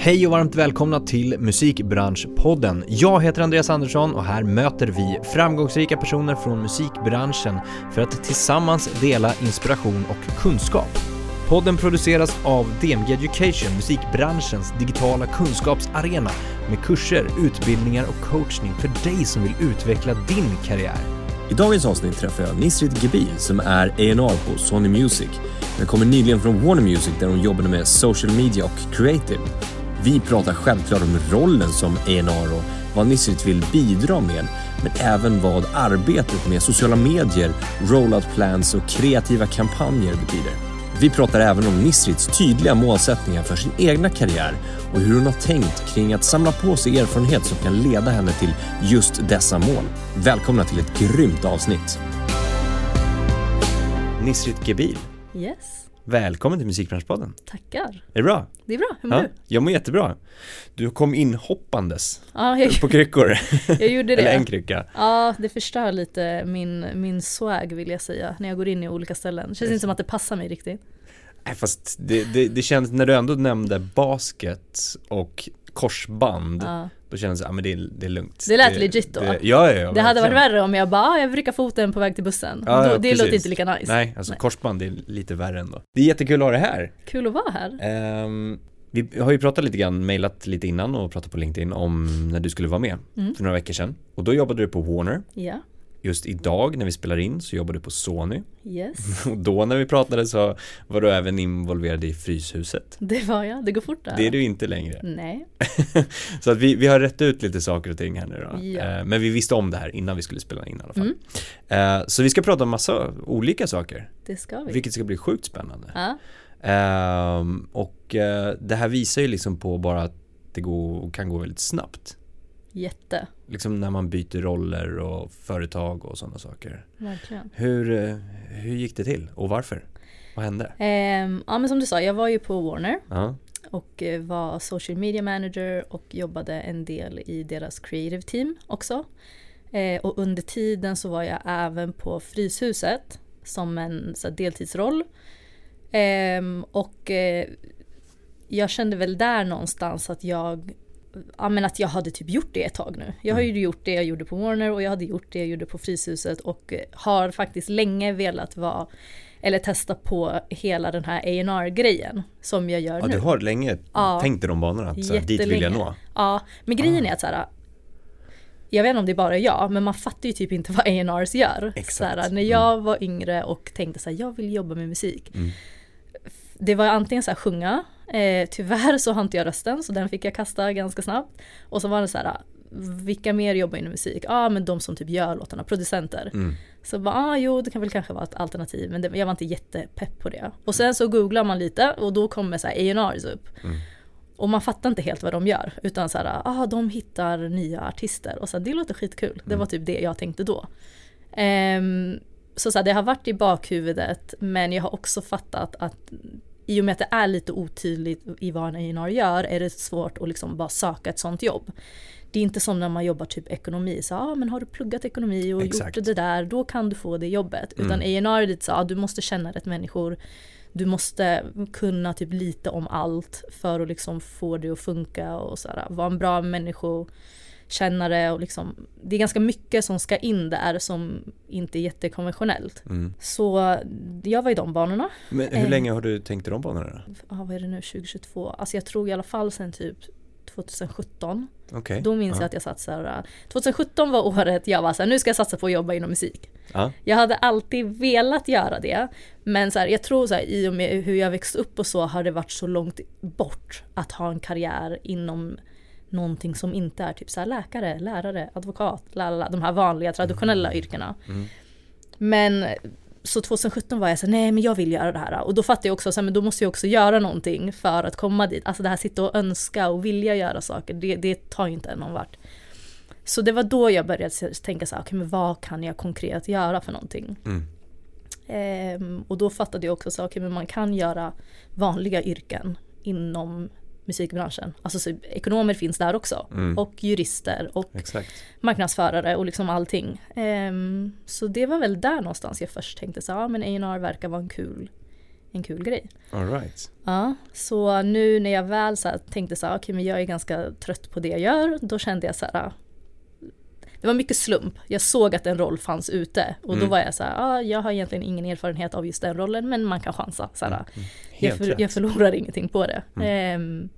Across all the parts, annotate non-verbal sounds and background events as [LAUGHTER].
Hej och varmt välkomna till Musikbranschpodden. Jag heter Andreas Andersson och här möter vi framgångsrika personer från musikbranschen för att tillsammans dela inspiration och kunskap. Podden produceras av DMG Education, musikbranschens digitala kunskapsarena med kurser, utbildningar och coachning för dig som vill utveckla din karriär. I dagens avsnitt träffar jag Nisrit Gebil som är A&R på Sony Music. Hon kommer nyligen från Warner Music där hon jobbade med social media och creative. Vi pratar självklart om rollen som A&R och vad Nisrit vill bidra med, men även vad arbetet med sociala medier, rollout plans och kreativa kampanjer betyder. Vi pratar även om Nisrits tydliga målsättningar för sin egna karriär och hur hon har tänkt kring att samla på sig erfarenhet som kan leda henne till just dessa mål. Välkomna till ett grymt avsnitt! Nisrit Gebil, Yes, välkommen till Musikbranschpodden. tackar. Är det bra? Det är bra, hur mår Ja, du? jag mår jättebra. Du kom in hoppandes Ja, jag, på kryckor, [LAUGHS] jag gjorde eller en det. krycka. Ja, det förstör lite min, min swag vill jag säga, när jag går in i olika ställen. Det känns inte som att det passar mig riktigt. Nej fast det, det, det känns, när du ändå nämnde basket och korsband, Ja. Då kändes det, ja men det är, det är lugnt. Det lät legit då. Det, ja, ja, ja, Det hade varit värre om jag bara, ah, jag vrickar foten på väg till bussen. Ja, då, det låter precis. inte lika nice. Nej, alltså Nej. korsband det är lite värre ändå. Det är jättekul att ha det här. Kul att vara här. Ehm, vi har ju pratat lite grann, mailat lite innan och pratat på LinkedIn om när du skulle vara med Mm. för några veckor sedan. Och då jobbade du på Warner. Ja, Just idag när vi spelar in så jobbar du på Sony. yes. [LAUGHS] Och då när vi pratade så var du även involverad i Fryshuset. Det var jag, det går fort där. Det är du inte längre. Nej, [LAUGHS] Så att vi, vi har rätt ut lite saker och ting här nu då. Ja. Eh, Men vi visste om det här innan vi skulle spela in i alla fall. Mm. Eh, Så vi ska prata om massa olika saker. det ska vi. Vilket ska bli sjukt spännande. Ja, Ehm, och eh, det här visar ju liksom på bara att det går, kan gå väldigt snabbt. Jätte. Liksom när man byter roller och företag och sådana saker. Verkligen. Hur, eh, hur gick det till och varför? Vad hände? Ehm, ja men som du sa, jag var ju på Warner Ja, och eh, var social media manager och jobbade en del i deras creative team också. Eh, och under tiden så var jag även på Fryshuset som en så här, deltidsroll. Ehm, och eh, jag kände väl där någonstans att jag Ja men att jag hade typ gjort det ett tag nu. Jag har ju gjort det jag gjorde på Warner och jag hade gjort det jag gjorde på Fryshuset och eh, har faktiskt länge velat vara eller testa på hela den här A&R grejen som jag gör ja nu. du har länge Ja. tänkt i de banorna att så här, dit vill jag nå. Ja, men grejen är att så här, jag vet inte om det är bara jag, men man fattar ju typ inte vad A&Rs gör. Exakt. Så här, när jag var yngre och tänkte så här, jag vill jobba med musik. Mm. Det var antingen så här sjunga, eh, tyvärr så har inte jag rösten så den fick jag kasta ganska snabbt. Och så var det så här, vilka mer jobbar inom musik? Ja ah, men de som typ gör låtarna, producenter. Mm. Så bara, ah, jo det kan väl kanske vara ett alternativ men det, jag var inte jättepepp på det. Och sen så googlar man lite och då kommer så här A&Rs upp. Mm. Och man fattar inte helt vad de gör utan så här, ah, de hittar nya artister och så här, det låter skitkul. Det var typ det jag tänkte då. Ehm, så, så här, det har varit i bakhuvudet men jag har också fattat att i och med att det är lite otydligt i vad en A&R gör är det svårt att liksom bara söka ett sånt jobb. Det är inte som när man jobbar typ ekonomi, så ah, men har du pluggat ekonomi och Exakt. gjort det där, då kan du få det jobbet. Mm. Utan A&R är lite så, ah, du måste känna rätt människor, du måste kunna typ lite om allt för att liksom få det att funka och så vara en bra människokännare och liksom, det är ganska mycket som ska in där som inte är jättekonventionellt. Mm. Så jag var i de banorna. Men hur Eh. länge har du tänkt i de banorna? Ja, vad är det nu, 2022? Alltså jag tror i alla fall sen typ 2017. Okej. Då minns ja. jag att jag satt så här. 2017 var året jag var så här, nu ska jag satsa på att jobba inom musik. Ja. Jag hade alltid velat göra det. Men så här, jag tror så här, i och med hur jag växte upp och så har det varit så långt bort att ha en karriär inom någonting som inte är typ så här läkare, lärare, advokat, lalala, de här vanliga traditionella yrkena. Mm. Men så 2017 var jag så här, nej men jag vill göra det här. Och då fattade jag också så här, men då måste jag också göra någonting för att komma dit. Alltså det här sitta och önska och vilja göra saker, det, det tar ju inte någon vart. Så det var då jag började tänka så här, okej men vad kan jag konkret göra för någonting? Mm. Ehm, och då fattade jag också så okej men man kan göra vanliga yrken inom musikbranschen. Alltså så, ekonomer finns där också. Mm. Och jurister och Exakt. marknadsförare och liksom allting. Ehm, så det var väl där någonstans jag först tänkte så ja men A&R verkar vara en kul en kul grej. All right. Ja, så nu när jag väl så här, tänkte så här, okej okay, men jag är ganska trött på det jag gör, då kände jag så här, det var mycket slump. Jag såg att en roll fanns ute och mm. då var jag så här, ah, jag har egentligen ingen erfarenhet av just den rollen men man kan chansa. Så här, mm. mm. jag, för, jag, förlorar ingenting på det. Um,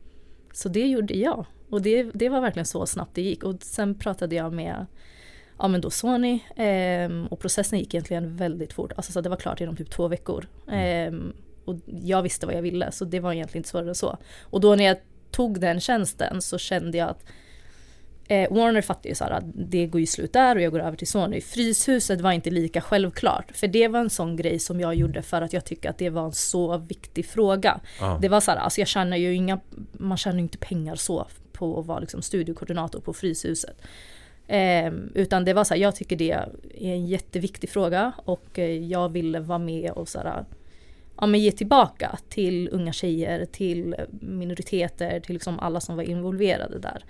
så det gjorde jag och det, det var verkligen så snabbt det gick och sen pratade jag med ja men då Sony um, och processen gick egentligen väldigt fort. Alltså så det var klart inom typ två veckor. Um, och jag visste vad jag ville så det var egentligen inte svårare än så. Och då när jag tog den tjänsten så kände jag att Eh, Warner fattade ju så att det går ju slut där och jag går över till Sony. Fryshuset var inte lika självklart, för det var en sån grej som jag gjorde för att jag tycker att det var en så viktig fråga. Ah. Det var så här, alltså jag tjänar ju inga, man tjänar ju inte pengar så på att vara liksom studiekoordinator på Fryshuset. Eh, utan det var så här, jag tycker det är en jätteviktig fråga och eh, jag ville vara med och så här, ja, men ge tillbaka till unga tjejer, till minoriteter, till liksom alla som var involverade där.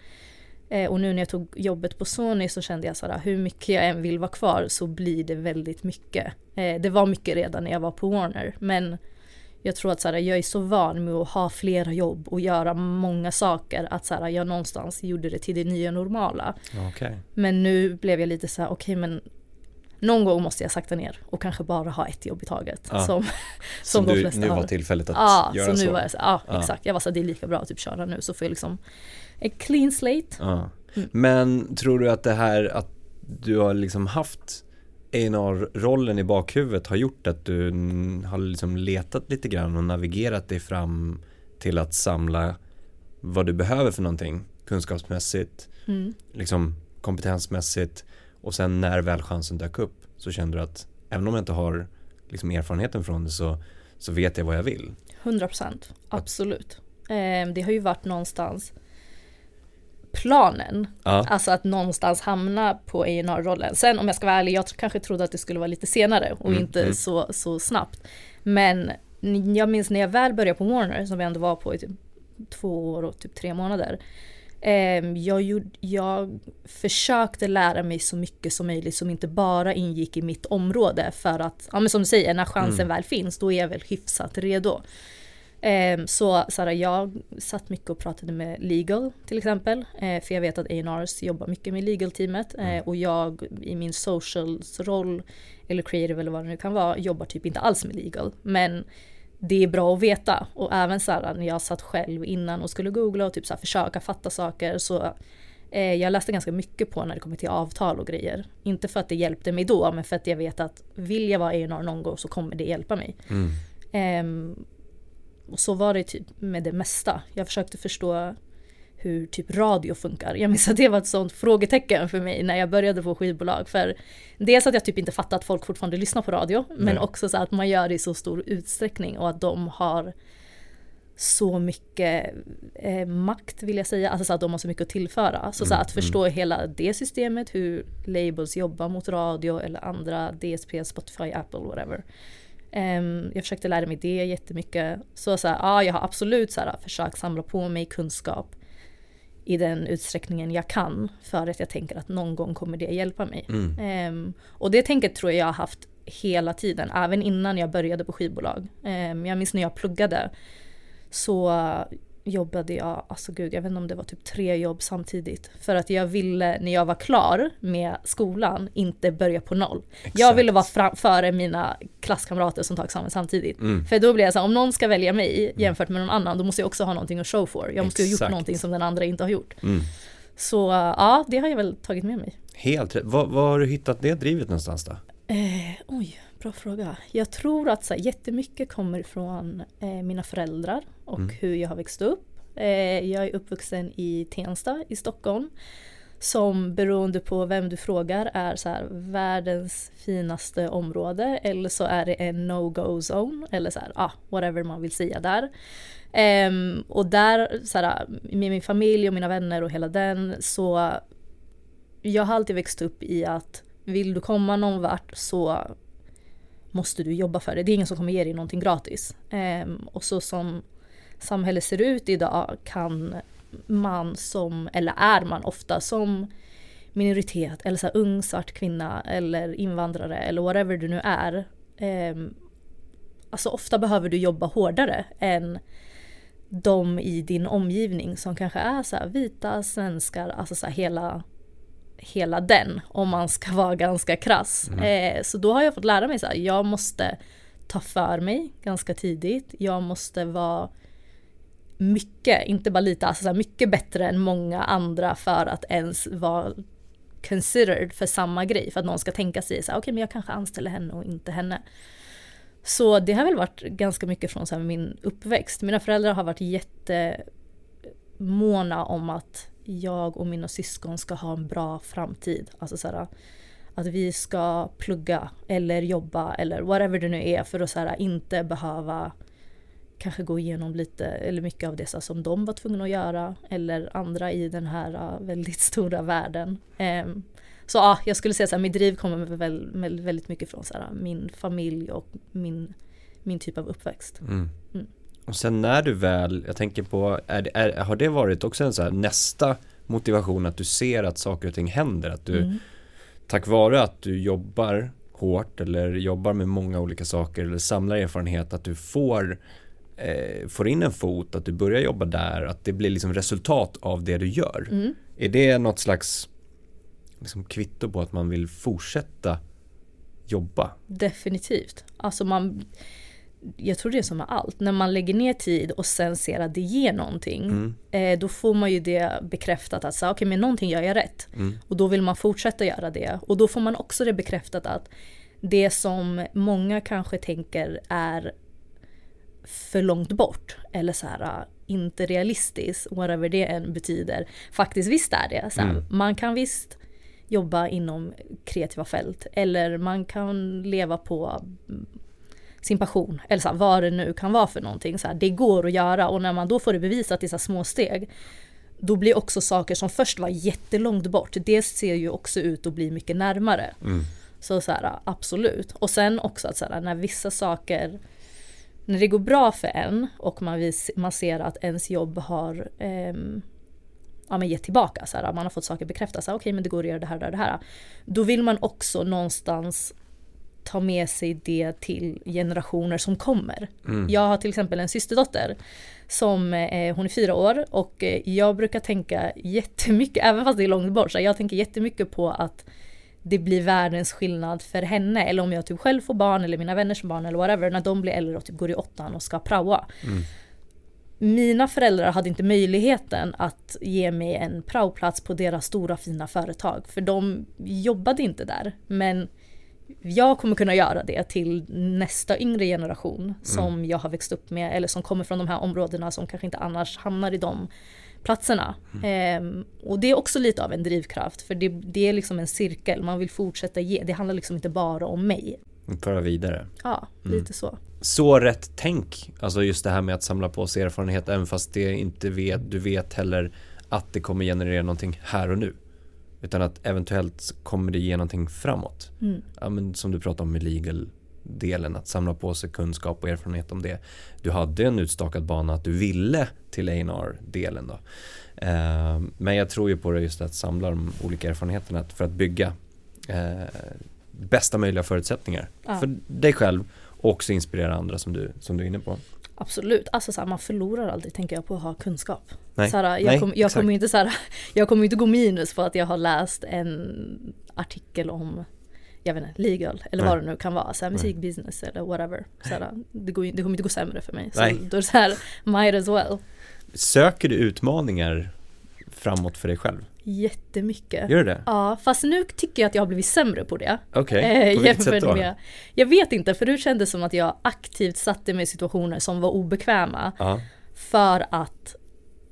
Eh, och nu när jag tog jobbet på Sony så kände jag såhär, hur mycket jag än vill vara kvar så blir det väldigt mycket. Eh, det var mycket redan när jag var på Warner, men jag tror att så jag är så van med att ha flera jobb och göra många saker att så jag någonstans gjorde det till det nya normala. Okay. Men nu blev jag lite så här, okej okay, men någon gång måste jag sakta ner och kanske bara ha ett jobb i taget. Ja. Som, [LAUGHS] som, som de du, flesta nu var tillfället att ja, göra så? så nu var jag så, ja, ja, exakt. Jag var så det är lika bra att typ köra nu så får jag liksom en clean slate. Ja. Mm. Men tror du att det här att du har liksom haft A&R-rollen i bakhuvudet har gjort att du har liksom letat lite grann och navigerat dig fram till att samla vad du behöver för någonting kunskapsmässigt, mm. liksom kompetensmässigt och sen när väl chansen dök upp så kände du att även om jag inte har liksom erfarenheten från det så, så vet jag vad jag vill. 100% absolut. Eh, det har ju varit någonstans planen. Ja. Alltså att någonstans hamna på A&R-rollen. Sen om jag ska vara ärlig, jag kanske trodde att det skulle vara lite senare och mm, inte mm. Så, så snabbt. Men jag minns när jag väl började på Warner, som jag ändå var på i typ två år och typ tre månader. Eh, jag, gjorde, jag försökte lära mig så mycket som möjligt som inte bara ingick i mitt område för att, ja men som du säger, när chansen mm. väl finns då är jag väl hyfsat redo. Eh, så Sara, jag satt mycket och pratade med legal till exempel. Eh, för jag vet att A&Rs jobbar mycket med legal-teamet. Eh, mm. och jag i min socials-roll, eller creative eller vad det nu kan vara, jobbar typ inte alls med legal. Men det är bra att veta. Och även så här, när jag satt själv innan och skulle googla och typ så här, försöka fatta saker så eh, jag läste ganska mycket på när det kommer till avtal och grejer. Inte för att det hjälpte mig då, men för att jag vet att vill jag vara A&R någon gång så kommer det hjälpa mig. Mm. Och så var det typ med det mesta. Jag försökte förstå hur typ radio funkar. Jag minns att det var ett sånt frågetecken för mig när jag började på skivbolag. För dels att jag typ inte fattade att folk fortfarande lyssnar på radio, Nej. men också så att man gör det i så stor utsträckning och att de har så mycket eh, makt vill jag säga, alltså så att de har så mycket att tillföra. Så, mm, så att mm. förstå mm. hela det systemet, hur labels jobbar mot radio eller andra DSP, Spotify, Apple, whatever. Um, jag försökte lära mig det jättemycket. Så, så här, ja, jag har absolut så här, försökt samla på mig kunskap i den utsträckningen jag kan för att jag tänker att någon gång kommer det hjälpa mig. Mm. Um, och det tänket tror jag jag har haft hela tiden, även innan jag började på skivbolag. Um, jag minns när jag pluggade så jobbade jag, alltså gud, jag vet inte om det var typ tre jobb samtidigt. För att jag ville, när jag var klar med skolan, inte börja på noll. Exakt. Jag ville vara fram, före mina klasskamrater som tog examen samtidigt. Mm. För då blir jag så här, om någon ska välja mig mm. jämfört med någon annan, då måste jag också ha någonting att show for. Jag måste Exakt. ha gjort någonting som den andra inte har gjort. Mm. Så ja, det har jag väl tagit med mig. Helt rätt. Var, var har du hittat det drivet någonstans då? Eh, oj, bra fråga. Jag tror att så här, jättemycket kommer från eh, mina föräldrar och mm. hur jag har växt upp. Eh, jag är uppvuxen i Tensta i Stockholm. Som beroende på vem du frågar är så här, världens finaste område eller så är det en no-go zone eller så här, ah, whatever man vill säga där. Um, och där, så här, med min familj och mina vänner och hela den så jag har alltid växt upp i att vill du komma någon vart så måste du jobba för det. Det är ingen som kommer ge dig någonting gratis. Ehm, och så som samhället ser ut idag kan man som, eller är man ofta som minoritet eller så här, ung svart kvinna eller invandrare eller whatever du nu är. Eh, alltså ofta behöver du jobba hårdare än de i din omgivning som kanske är så här vita svenskar, alltså så här hela hela den om man ska [LAUGHS] vara ganska krass. Mm. Eh, så då har jag fått lära mig så här, jag måste ta för mig ganska tidigt. Jag måste vara mycket, inte bara lite, alltså så här, mycket bättre än många andra för att ens vara considered för samma grej. För att någon ska tänka sig så här, okej okay, men jag kanske anställer henne och inte henne. Så det har väl varit ganska mycket från så här, min uppväxt. Mina föräldrar har varit jättemåna om att jag och mina syskon ska ha en bra framtid. Alltså så här, att vi ska plugga eller jobba eller whatever det nu är för att så här, inte behöva kanske gå igenom lite eller mycket av det som de var tvungna att göra eller andra i den här uh, väldigt stora världen. Um, så ja, jag skulle säga att mitt driv kommer väl, väldigt mycket från så här, min familj och min, min typ av uppväxt. Mm. Mm. Och sen när du väl, jag tänker på, är, är, har det varit också en så här nästa motivation att du ser att saker och ting händer? Att du mm. tack vare att du jobbar hårt eller jobbar med många olika saker eller samlar erfarenhet att du får eh, får in en fot, att du börjar jobba där, att det blir liksom resultat av det du gör. Mm. Är det något slags liksom, kvitto på att man vill fortsätta jobba? Definitivt. Alltså man, jag tror det är som med allt, när man lägger ner tid och sen ser att det ger någonting, mm. eh, då får man ju det bekräftat att okej okay, men någonting gör jag rätt. Mm. Och då vill man fortsätta göra det. Och då får man också det bekräftat att det som många kanske tänker är för långt bort eller så här äh, inte realistiskt, whatever det än betyder. Faktiskt visst är det. Så här, mm. Man kan visst jobba inom kreativa fält eller man kan leva på sin passion eller så här, vad det nu kan vara för någonting. Så här, det går att göra och när man då får det bevisat i så små steg då blir också saker som först var jättelångt bort, det ser ju också ut att bli mycket närmare. Mm. Så så här, absolut. Och sen också att så här, när vissa saker när det går bra för en och man, vis, man ser att ens jobb har eh, ja, men gett tillbaka, så här, man har fått saker bekräftade, okej okay, men det går att göra det här och det här. Då vill man också någonstans ta med sig det till generationer som kommer. Mm. Jag har till exempel en systerdotter som eh, hon är fyra år och eh, jag brukar tänka jättemycket, även fast det är långt bort, så jag tänker jättemycket på att det blir världens skillnad för henne. Eller om jag typ själv får barn eller mina vänners barn eller whatever. När de blir äldre och typ går i åttan och ska praoa. Mm. Mina föräldrar hade inte möjligheten att ge mig en praoplats på deras stora fina företag. För de jobbade inte där. Men jag kommer kunna göra det till nästa yngre generation som mm. jag har växt upp med eller som kommer från de här områdena som kanske inte annars hamnar i de platserna. Mm. Eh, och det är också lite av en drivkraft för det, det, är liksom en cirkel, man vill fortsätta ge. Det handlar liksom inte bara om mig. Föra vidare. Ja, mm. lite så. Så rätt tänk, alltså just det här med att samla på sig erfarenhet även fast det inte vet, du vet heller att det kommer generera någonting här och nu. Utan att eventuellt kommer det ge någonting framåt. Mm. Ja, men som du pratade om med legal delen, att samla på sig kunskap och erfarenhet om det. Du hade en utstakad bana att du ville till A&R-delen då. Eh, men jag tror ju på det just att samla de olika erfarenheterna för att bygga eh, bästa möjliga förutsättningar ja. för dig själv och också inspirera andra som du, som du är inne på. Absolut, alltså så man förlorar aldrig tänker jag på att ha kunskap. Nej. Såhär, jag, Nej, kom, jag kommer inte såhär, [LAUGHS] jag kommer inte gå minus på att jag har läst en artikel om jag vet inte, legal eller Nej. vad det nu kan vara, så här, musikbusiness eller whatever. Så här, det, går, det kommer inte gå sämre för mig. Så Nej. då är det så här, might as well. Söker du utmaningar framåt för dig själv? Jättemycket. Gör du det? Ja, fast nu tycker jag att jag har blivit sämre på det. Okej, okay. på vilket sätt då? Med, jag vet inte, för det kändes som att jag aktivt satte mig i situationer som var obekväma. Ja. För att,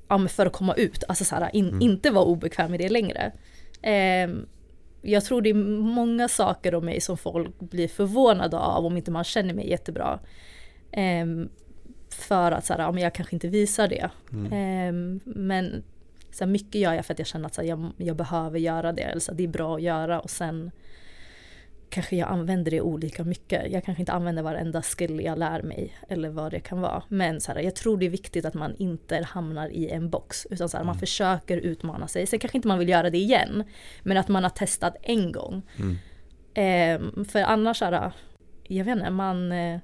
ja, för att komma ut, alltså så här, in, mm. inte vara obekväm med det längre. Eh, jag tror det är många saker om mig som folk blir förvånade av om inte man känner mig jättebra. Um, för att så här, ja, jag kanske inte visar det. Mm. Um, men så här, mycket gör jag för att jag känner att så här, jag, jag, behöver göra det. Eller så det är bra att göra och sen kanske jag använder det olika mycket. Jag kanske inte använder varenda skill jag lär mig eller vad det kan vara. Men så här, jag tror det är viktigt att man inte hamnar i en box utan så här, mm. man försöker utmana sig. Sen kanske inte man vill göra det igen men att man har testat en gång. Mm. Eh, för annars, här, jag vet inte, man, eh,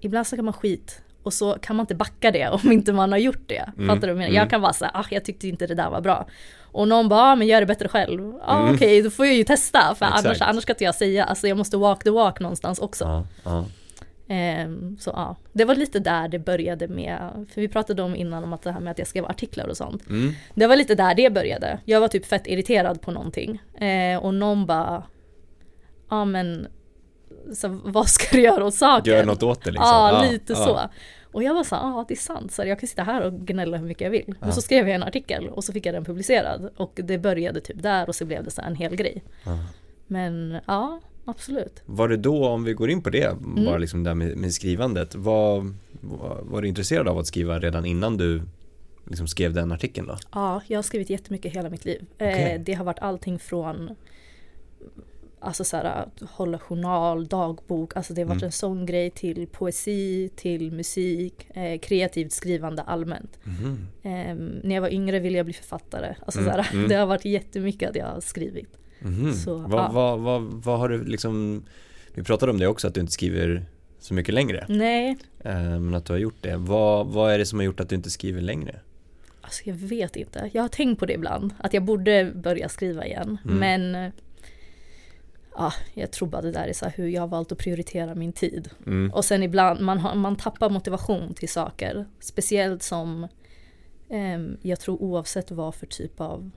ibland snackar man skit och så kan man inte backa det om inte man har gjort det. Mm, Fattar du? vad jag menar? mm. Jag kan vara såhär, ah, jag tyckte inte det där var bra. Och någon bara, ah, men gör det bättre själv. Ah, Mm. Okej, då får jag ju testa. För Exakt. annars, annars ska inte jag säga, alltså jag måste walk the walk någonstans också. Ja, ja. Ehm, så ja, det var lite där det började med, för vi pratade om innan om att det här med att jag skrev artiklar och sånt. Mm. Det var lite där det började. Jag var typ fett irriterad på någonting. Eh, och någon bara, ja men, så, vad ska du göra åt saken? Gör något åt det liksom. Ja, lite ja. så. Och jag var så ja det är sant, så här, jag kan sitta här och gnälla hur mycket jag vill. Ja. Men så skrev jag en artikel och så fick jag den publicerad. Och det började typ där och så blev det så här en hel grej. Ja. Men ja, absolut. Var det då, om vi går in på det, Mm. bara liksom där med, med skrivandet, var, var, du intresserad av att skriva redan innan du liksom skrev den artikeln då? Ja, jag har skrivit jättemycket hela mitt liv. Okej. Eh, det har varit allting från Alltså så här, att hålla journal, dagbok, alltså det har varit Mm. en sån grej till poesi, till musik, eh, kreativt skrivande allmänt. Mhm. Eh, när jag var yngre ville jag bli författare. Alltså Mm, så här, [LAUGHS] mm. Det har varit jättemycket att jag har skrivit. Mhm. Så, vad, ja. vad, vad, vad har du liksom, vi pratade om det också att du inte skriver så mycket längre, Nej, eh, men att du har gjort det. Vad, vad är det som har gjort att du inte skriver längre? alltså jag vet inte. Jag har tänkt på det ibland, att jag borde börja skriva igen. Mm. Men eh, ja, jag tror bara det där är så hur jag har valt att prioritera min tid. Mm. Och sen ibland, man, har, man tappar motivation till saker. Speciellt som, ehm, jag tror oavsett vad för typ av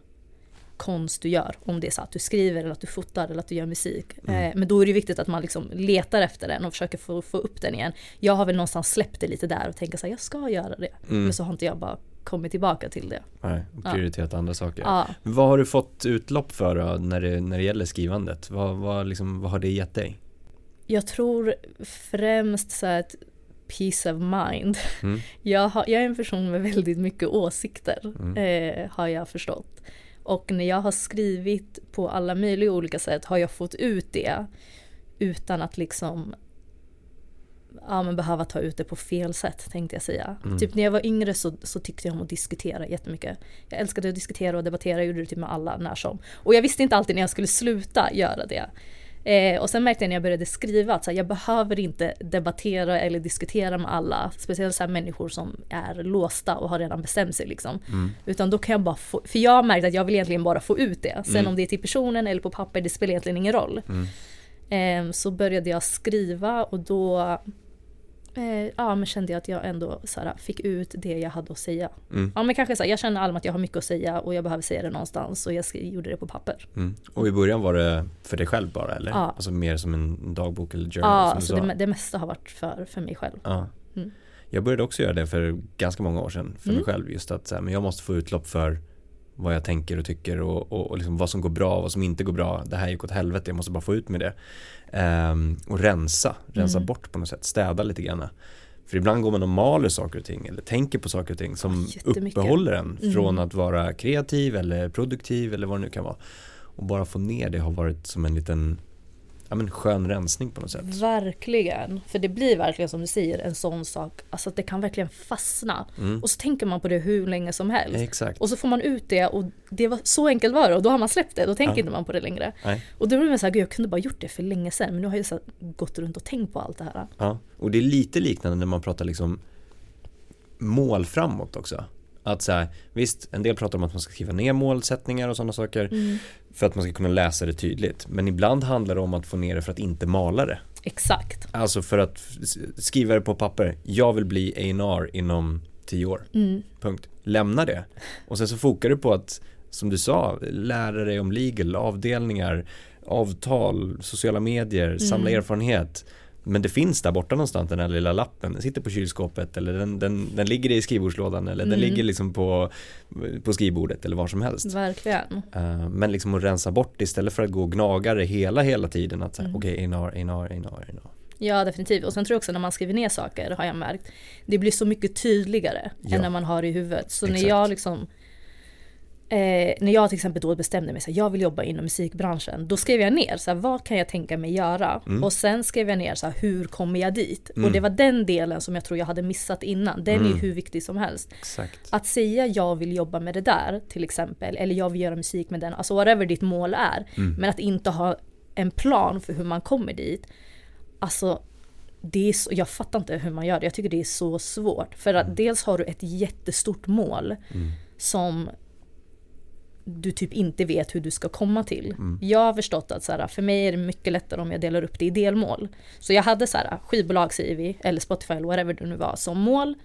konst du gör. Om det är så att du skriver eller att du fotar eller att du gör musik. Mm. Eh, men då är det viktigt att man liksom letar efter den och försöker få, få upp den igen. Jag har väl någonstans släppt det lite där och tänker så här, jag ska göra det. Mm. Men så har inte jag bara kommit tillbaka till det. Nej, prioriterat andra saker. Ja. Vad har du fått utlopp för då, när det, när det gäller skrivandet? Vad, vad, liksom, vad har det gett dig? Jag tror främst så ett peace of mind. Mm. [LAUGHS] Jag, har, jag är en person med väldigt mycket åsikter, Mm. eh, har jag förstått. Och när jag har skrivit på alla möjliga olika sätt har jag fått ut det utan att liksom ja, men behöva ta ut det på fel sätt tänkte jag säga. Mm. Typ när jag var yngre så, så tyckte jag om att diskutera jättemycket. Jag älskade att diskutera och debattera, jag gjorde det typ med alla när som. Och jag visste inte alltid när jag skulle sluta göra det. Eh, och sen märkte jag när jag började skriva att så här, jag behöver inte debattera eller diskutera med alla, speciellt så här människor som är låsta och har redan bestämt sig liksom. Mm. Utan då kan jag bara få, för jag har märkt att jag vill egentligen bara få ut det. Sen Mm. om det är till personen eller på papper, det spelar egentligen ingen roll. Mm. Ehm, så började jag skriva och då eh, ja, men kände jag att jag ändå så här, fick ut det jag hade att säga. Mm. Ja men kanske så jag känner allmänt att jag har mycket att säga och jag behöver säga det någonstans och jag gjorde det på papper. Mm. Och i början var det för dig själv bara eller? Ja. Alltså mer som en dagbok eller journal Ja, alltså det, det mesta har varit för, för mig själv. Ja. Mm. Jag började också göra det för ganska många år sedan för mig Mm. själv just att så men jag måste få utlopp för vad jag tänker och tycker och, och, och liksom vad som går bra och vad som inte går bra. Det här gick åt helvete, jag måste bara få ut med det. Ehm, och rensa, rensa Mm. bort på något sätt, städa lite grann. För ibland går man och maler saker och ting eller tänker på saker och ting som uppehåller en Mm. från att vara kreativ eller produktiv eller vad det nu kan vara. Och bara få ner det har varit som en liten ja, men skön rensning på något sätt. Verkligen, för det blir verkligen som du säger en sån sak, alltså att det kan verkligen fastna. Mm. Och så tänker man på det hur länge som helst. Exakt. Och så får man ut det och det var så enkelt var det och då har man släppt det, då tänker Ja. inte man på det längre. Nej. Och då blir man såhär, gud jag kunde bara gjort det för länge sedan men nu har jag så här gått runt och tänkt på allt det här. Ja, och det är lite liknande när man pratar liksom mål framåt också. Att så här, visst, en del pratar om att man ska skriva ner målsättningar och sådana saker Mm. för att man ska kunna läsa det tydligt. Men ibland handlar det om att få ner det för att inte mala det. Exakt. Alltså för att skriva det på papper, jag vill bli A&R inom tio år. Mm. Punkt. Lämna det. Och sen så fokar du på att, som du sa, lära dig om legal, avdelningar, avtal, sociala medier, samla Mm. erfarenhet. Men det finns där borta någonstans den här lilla lappen, den sitter på kylskåpet eller den, den, den ligger i skrivbordslådan eller den Mm. ligger liksom på, på skrivbordet eller var som helst. Verkligen. Eh, men liksom att rensa bort istället för att gå och gnaga det hela, hela tiden att säga Mm. okej, A&R, A&R, A&R, A&R. Ja definitivt. Och sen tror jag också när man skriver ner saker har jag märkt. Det blir så mycket tydligare Ja. än när man har det i huvudet. Så Exakt. när jag liksom Eh, när jag till exempel då bestämde mig här, jag vill jobba inom musikbranschen. Då skrev jag ner så här, vad kan jag tänka mig göra? Mm. Och sen skrev jag ner så här, hur kommer jag dit? Mm. Och det var den delen som jag tror jag hade missat innan. Den är Mm. ju hur viktig som helst. Exakt. Att säga jag vill jobba med det där till exempel, eller jag vill göra musik med den, alltså whatever ditt mål är. Mm. Men att inte ha en plan för hur man kommer dit. Alltså det är så, jag fattar inte hur man gör det. Jag tycker det är så svårt. För att dels har du ett jättestort mål som du typ inte vet hur du ska komma till. Jag har förstått att så här, för mig är det mycket lättare om jag delar upp det i delmål. Så jag hade så här, skivbolag säger vi, eller Spotify eller whatever det nu var, som mål.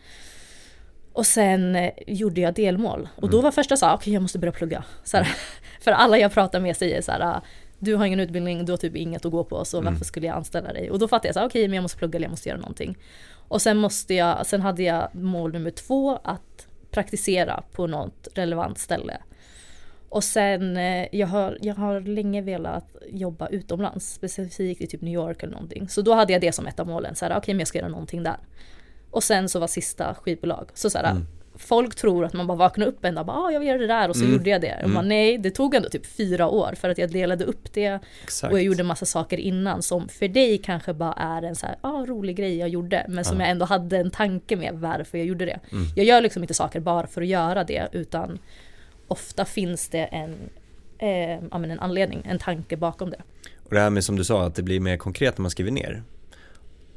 Och sen eh, gjorde jag delmål. Och då var första så här, okej jag måste börja plugga. Så här, [LAUGHS] för alla jag pratar med säger så här, du har ingen utbildning, du har typ inget att gå på, så varför skulle jag anställa dig? Och då fattade jag så här, okej men jag måste plugga eller jag måste göra någonting. Och sen måste jag, sen hade jag mål nummer två, att praktisera på något relevant ställe. Och sen, eh, jag har, jag har länge velat jobba utomlands, specifikt i typ New York eller någonting. Så då hade jag det som ett av målen, okej men jag ska göra någonting där. Och sen så var sista skivbolag. Så så här, folk tror att man bara vaknar upp en dag och bara, ah, jag vill göra det där och så gjorde jag det. Och man, nej, det tog ändå typ fyra år för att jag delade upp det. Exakt. Och jag gjorde massa saker innan som för dig kanske bara är en så här, ah, rolig grej jag gjorde. Men som jag ändå hade en tanke med varför jag gjorde det. Jag gör liksom inte saker bara för att göra det utan ofta finns det en, eh, ja, en anledning, en tanke bakom det. Och det här med som du sa, att det blir mer konkret när man skriver ner.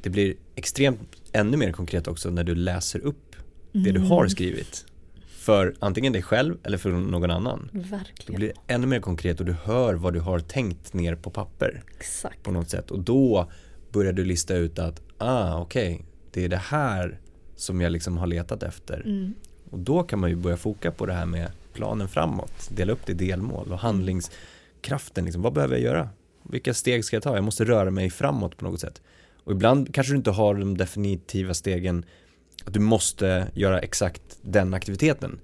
Det blir extremt ännu mer konkret också när du läser upp det du har skrivit. För antingen dig själv eller för någon annan. Då Verkligen. blir det ännu mer konkret och du hör vad du har tänkt ner på papper Exakt. på något sätt. Och då börjar du lista ut att, ah okej, det är det här som jag liksom har letat efter. Mm. Och då kan man ju börja foka på det här med planen framåt, dela upp det i delmål och handlingskraften. Liksom. Vad behöver jag göra? Vilka steg ska jag ta? Jag måste röra mig framåt på något sätt. Och ibland kanske du inte har de definitiva stegen att du måste göra exakt den aktiviteten.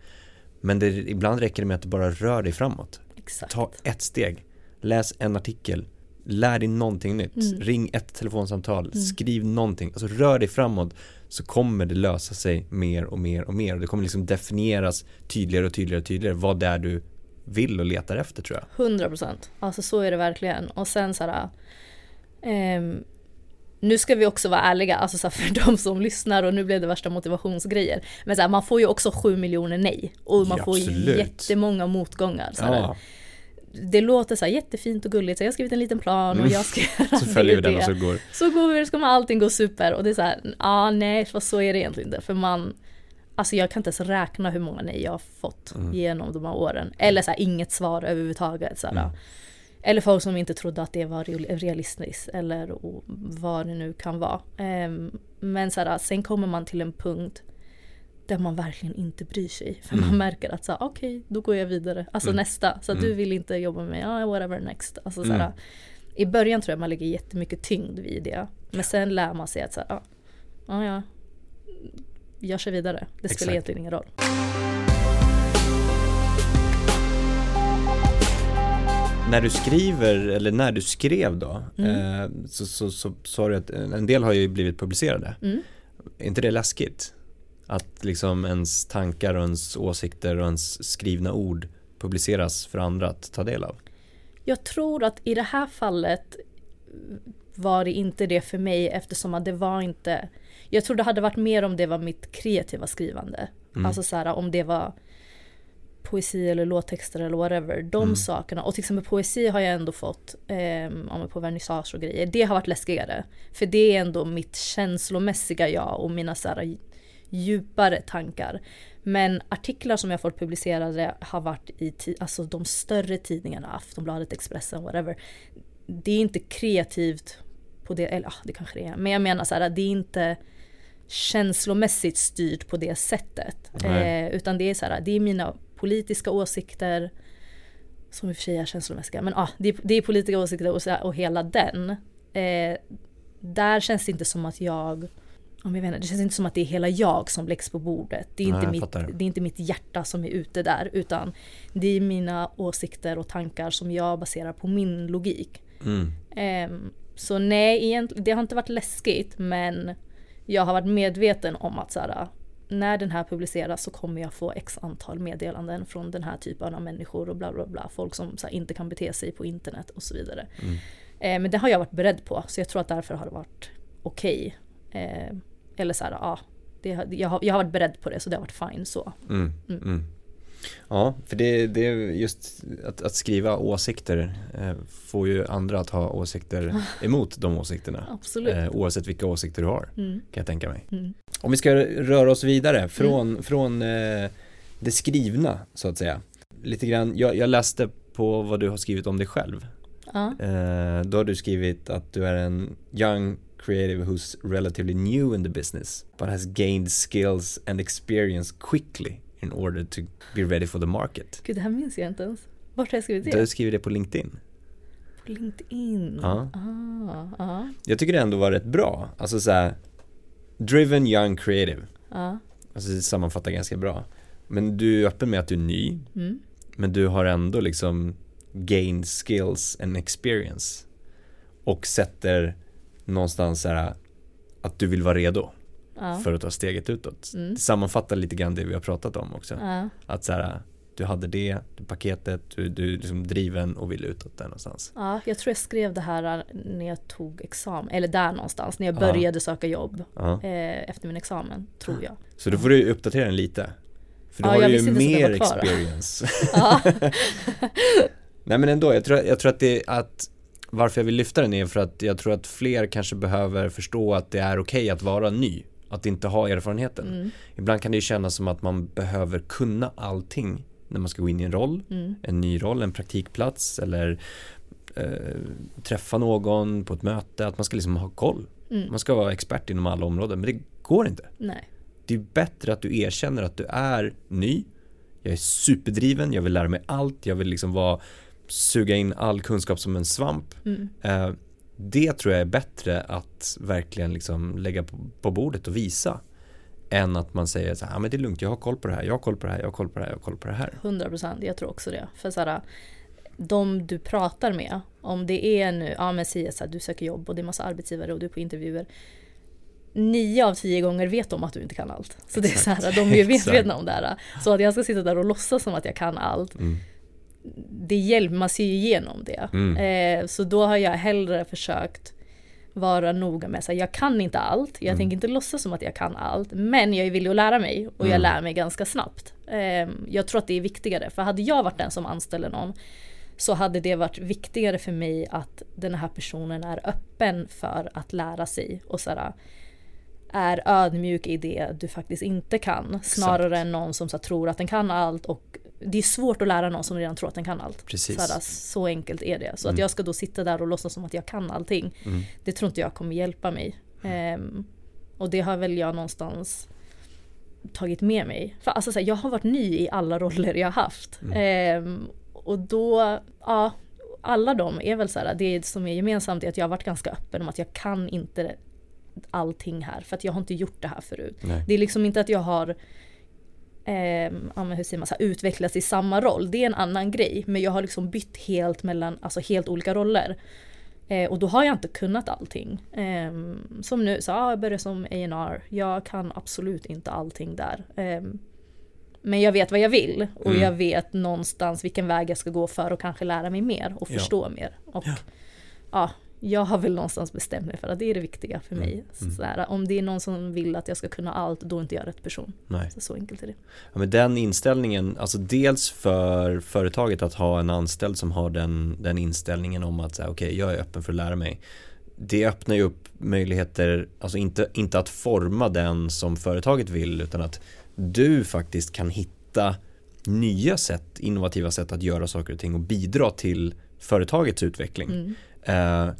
Men det, ibland räcker det med att du bara rör dig framåt. Exakt. Ta ett steg. Läs en artikel. Lär dig någonting nytt. Mm. Ring ett telefonsamtal. Skriv någonting. Alltså rör dig framåt så kommer det lösa sig mer och mer och mer. Och det kommer liksom definieras tydligare och tydligare och tydligare vad det är du vill och letar efter tror jag. 100 procent. Alltså så är det verkligen. Och sen så här. ehm, nu ska vi också vara ärliga, alltså så här, för [LAUGHS] de som lyssnar och nu blev det värsta motivationsgrejer. Men så här, man får ju också sju miljoner nej. Och man Ja, får absolut. jättemånga motgångar. Så. Ja, Det låter så här jättefint och gulligt, så jag har skrivit en liten plan och jag ska [LAUGHS] göra Mm. så följer vi den och så går. Så går vi, så kommer allting gå super. Och det är så här, ja ah, nej, så är det egentligen inte. För man, alltså jag kan inte ens räkna hur många nej jag har fått Mm. genom de här åren. Eller så här, inget svar överhuvudtaget. Så här. Mm. Eller folk som inte trodde att det var real- realistiskt. Eller vad det nu kan vara. Ehm, men så här, sen kommer man till en punkt där man verkligen inte bryr sig. För Mm. man märker att här, okej, då går jag vidare. Alltså nästa. Så du vill inte jobba med mig, ja whatever next. Alltså, så här, Mm. I början tror jag man lägger jättemycket tyngd vid det. Men sen lär man sig att så här, ja, ja, ja, jag kör vidare. Det spelar egentligen ingen roll. När du skriver, eller när du skrev då, Mm. eh, så, så, så sa du att en del har ju blivit publicerade. Mm. Är inte det läskigt? Att liksom ens tankar och ens åsikter och ens skrivna ord publiceras för andra att ta del av? Jag tror att i det här fallet var det inte det för mig eftersom att det var inte Jag tror det hade varit mer om det var mitt kreativa skrivande. Alltså så här, om det var poesi eller låttexter eller whatever. De sakerna. Och till exempel poesi har jag ändå fått eh, på vernissage och grejer. Det har varit läskigare. För det är ändå mitt känslomässiga jag och mina så här, djupare tankar. Men artiklar som jag fått publicerade har varit i alltså de större tidningarna, Aftonbladet, Expressen, whatever. Det är inte kreativt på det, eller ah, det kanske det är. Men jag menar så här, det är inte känslomässigt styrt på det sättet. Eh, utan det är så här, det är mina politiska åsikter som i och för sig är känslomässiga. Men ah, det, är, det är politiska åsikter och, och hela den. Eh, där känns det inte som att jag om jag inte, det känns inte som att det är hela jag som läggs på bordet. Det är, Nej, inte mitt, det är inte mitt hjärta som är ute där. Utan det är mina åsikter och tankar som jag baserar på min logik. Mm. Ehm, så nej, det har inte varit läskigt men jag har varit medveten om att så här, när den här publiceras så kommer jag få x antal meddelanden från den här typen av människor och bla bla bla. Folk som här, inte kan bete sig på internet och så vidare. Eh, men det har jag varit beredd på så jag tror att därför har det varit okej. Eh, eller så här, ja. Det, jag, har, jag har varit beredd på det så det har varit fine så. Mm. Mm. Ja, för det, det är just att, att skriva åsikter eh, får ju andra att ha åsikter [LAUGHS] emot de åsikterna. Absolut. Eh, oavsett vilka åsikter du har, Mm. kan jag tänka mig. Mm. Om vi ska röra oss vidare från, från eh, det skrivna, så att säga. Lite grann, jag, jag läste på vad du har skrivit om dig själv. Ja. Eh, då har du skrivit att du är en young creative who's relatively new in the business but has gained skills and experience quickly in order to be ready for the market. Gud, det här minns jag inte ens. Vart har jag skrivit Du det? har skrivit det på LinkedIn. På LinkedIn? Ja. Ah, ja. Jag tycker det ändå var rätt bra. Alltså så här, driven young creative. Ja. Alltså det sammanfattar ganska bra. Men du är öppen med att du är ny, Mm. men du har ändå liksom gained skills and experience. Och sätter någonstans så här att du vill vara redo Ja. för att ta steget utåt. Mm. Det sammanfattar lite grann det vi har pratat om också. Ja. Att så här, du hade det, paketet, du, du är liksom driven och vill utåt där någonstans. ja, jag tror jag skrev det här när jag tog examen, eller där någonstans, när jag Ja. började söka jobb Ja. eh, efter min examen, tror jag. Så då får du uppdatera den lite. För då Ja, har du ju mer experience. Ja. [LAUGHS] [LAUGHS] Nej men ändå, jag tror, jag tror att det att varför jag vill lyfta den är för att jag tror att fler kanske behöver förstå att det är okej att vara ny. Att inte ha erfarenheten. Mm. Ibland kan det ju kännas som att man behöver kunna allting när man ska gå in i en roll, Mm. en ny roll, en praktikplats eller eh, träffa någon på ett möte, att man ska liksom ha koll. Mm. Man ska vara expert inom alla områden, men det går inte. Nej. Det är bättre att du erkänner att du är ny. Jag är superdriven, jag vill lära mig allt, jag vill liksom vara, suga in all kunskap som en svamp. Mm. Eh, det tror jag är bättre att verkligen liksom lägga på, på bordet och visa. Än att man säger så här, ah, men det är lugnt, jag har koll på det här, jag har koll på det här, jag har koll på det här, jag har koll på det här. 100 procent, jag tror också det. För såhär, de du pratar med, om det är nu, ja men säg att du söker jobb och det är massa arbetsgivare och du är på intervjuer. Nio av tio gånger vet de att du inte kan allt. Så det är så här, de är ju [LAUGHS] Exakt. medvetna om det här. Så att jag ska sitta där och låtsas som att jag kan allt. Mm. Det hjälper, man ser ju igenom det. Mm. Eh, så då har jag hellre försökt vara noga med att jag kan inte allt. Jag Mm. tänker inte låtsas som att jag kan allt. Men jag är villig att lära mig och jag Mm. lär mig ganska snabbt. Eh, jag tror att det är viktigare. För hade jag varit den som anställer någon så hade det varit viktigare för mig att den här personen är öppen för att lära sig och sådär, är ödmjuk i det du faktiskt inte kan. Snarare än någon som så, tror att den kan allt och det är svårt att lära någon som redan tror att den kan allt. Precis. Så, här, så enkelt är det. Så Mm. att jag ska då sitta där och låtsas som att jag kan allting. Mm. Det tror inte jag kommer hjälpa mig. Ehm, och det har väl jag någonstans tagit med mig. För alltså, så här, jag har varit ny i alla roller jag har haft. Mm. Ehm, och då, ja, alla de är väl så här, det som är gemensamt är att jag har varit ganska öppen om att jag kan inte allting här för att jag har inte gjort det här förut. Nej. Det är liksom inte att jag har ja, men hur säger man, så här, utvecklats i samma roll. Det är en annan grej. Men jag har liksom bytt helt mellan, alltså helt olika roller. Eh, och då har jag inte kunnat allting. Ehm, som nu, så ja, jag började som A&R. Jag kan absolut inte allting där. Ehm, men jag vet vad jag vill och Mm. jag vet någonstans vilken väg jag ska gå för att kanske lära mig mer och Ja. förstå mer. Och Ja. ja. Jag har väl någonstans bestämt mig för att det är det viktiga för mig. Mm. Så här, om det är någon som vill att jag ska kunna allt, då är inte jag rätt person. Nej. Så, så enkelt är det. Ja, men den inställningen, alltså dels för företaget att ha en anställd som har den, den inställningen om att okej, jag är öppen för att lära mig. Det öppnar ju upp möjligheter, alltså inte, inte att forma den som företaget vill utan att du faktiskt kan hitta nya sätt, innovativa sätt att göra saker och ting och bidra till företagets utveckling. Mm. Eh,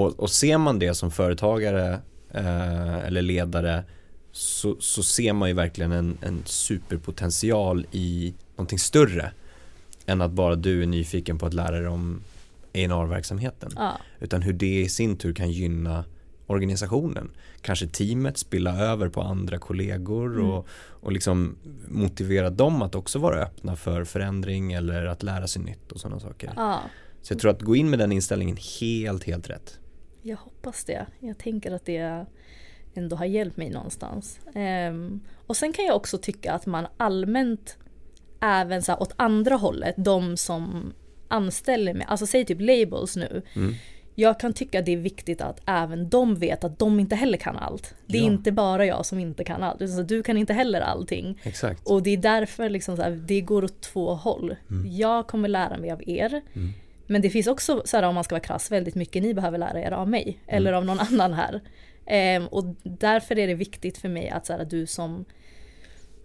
och, och ser man det som företagare eh, eller ledare så, så ser man ju verkligen en, en superpotential i någonting större än att bara du är nyfiken på att lära dig om A&R-verksamheten. Ja, Utan hur det i sin tur kan gynna organisationen. Kanske teamet, spilla över på andra kollegor Mm. och, och liksom motivera dem att också vara öppna för förändring eller att lära sig nytt och sådana saker. ja, Så jag tror att gå in med den inställningen helt, helt rätt. Jag hoppas det. Jag tänker att det ändå har hjälpt mig någonstans. Ehm, och sen kan jag också tycka att man allmänt även så här, åt andra hållet, de som anställer mig, alltså säg typ labels nu. Mm. jag kan tycka det är viktigt att även de vet att de inte heller kan allt. Det är Ja. inte bara jag som inte kan allt. Så du kan inte heller allting. Exakt. Och det är därför liksom så här, det går åt två håll. Jag kommer lära mig av er. Men det finns också, så här, om man ska vara krass, väldigt mycket ni behöver lära er av mig. Eller av någon annan här. Ehm, och därför är det viktigt för mig att så här, du som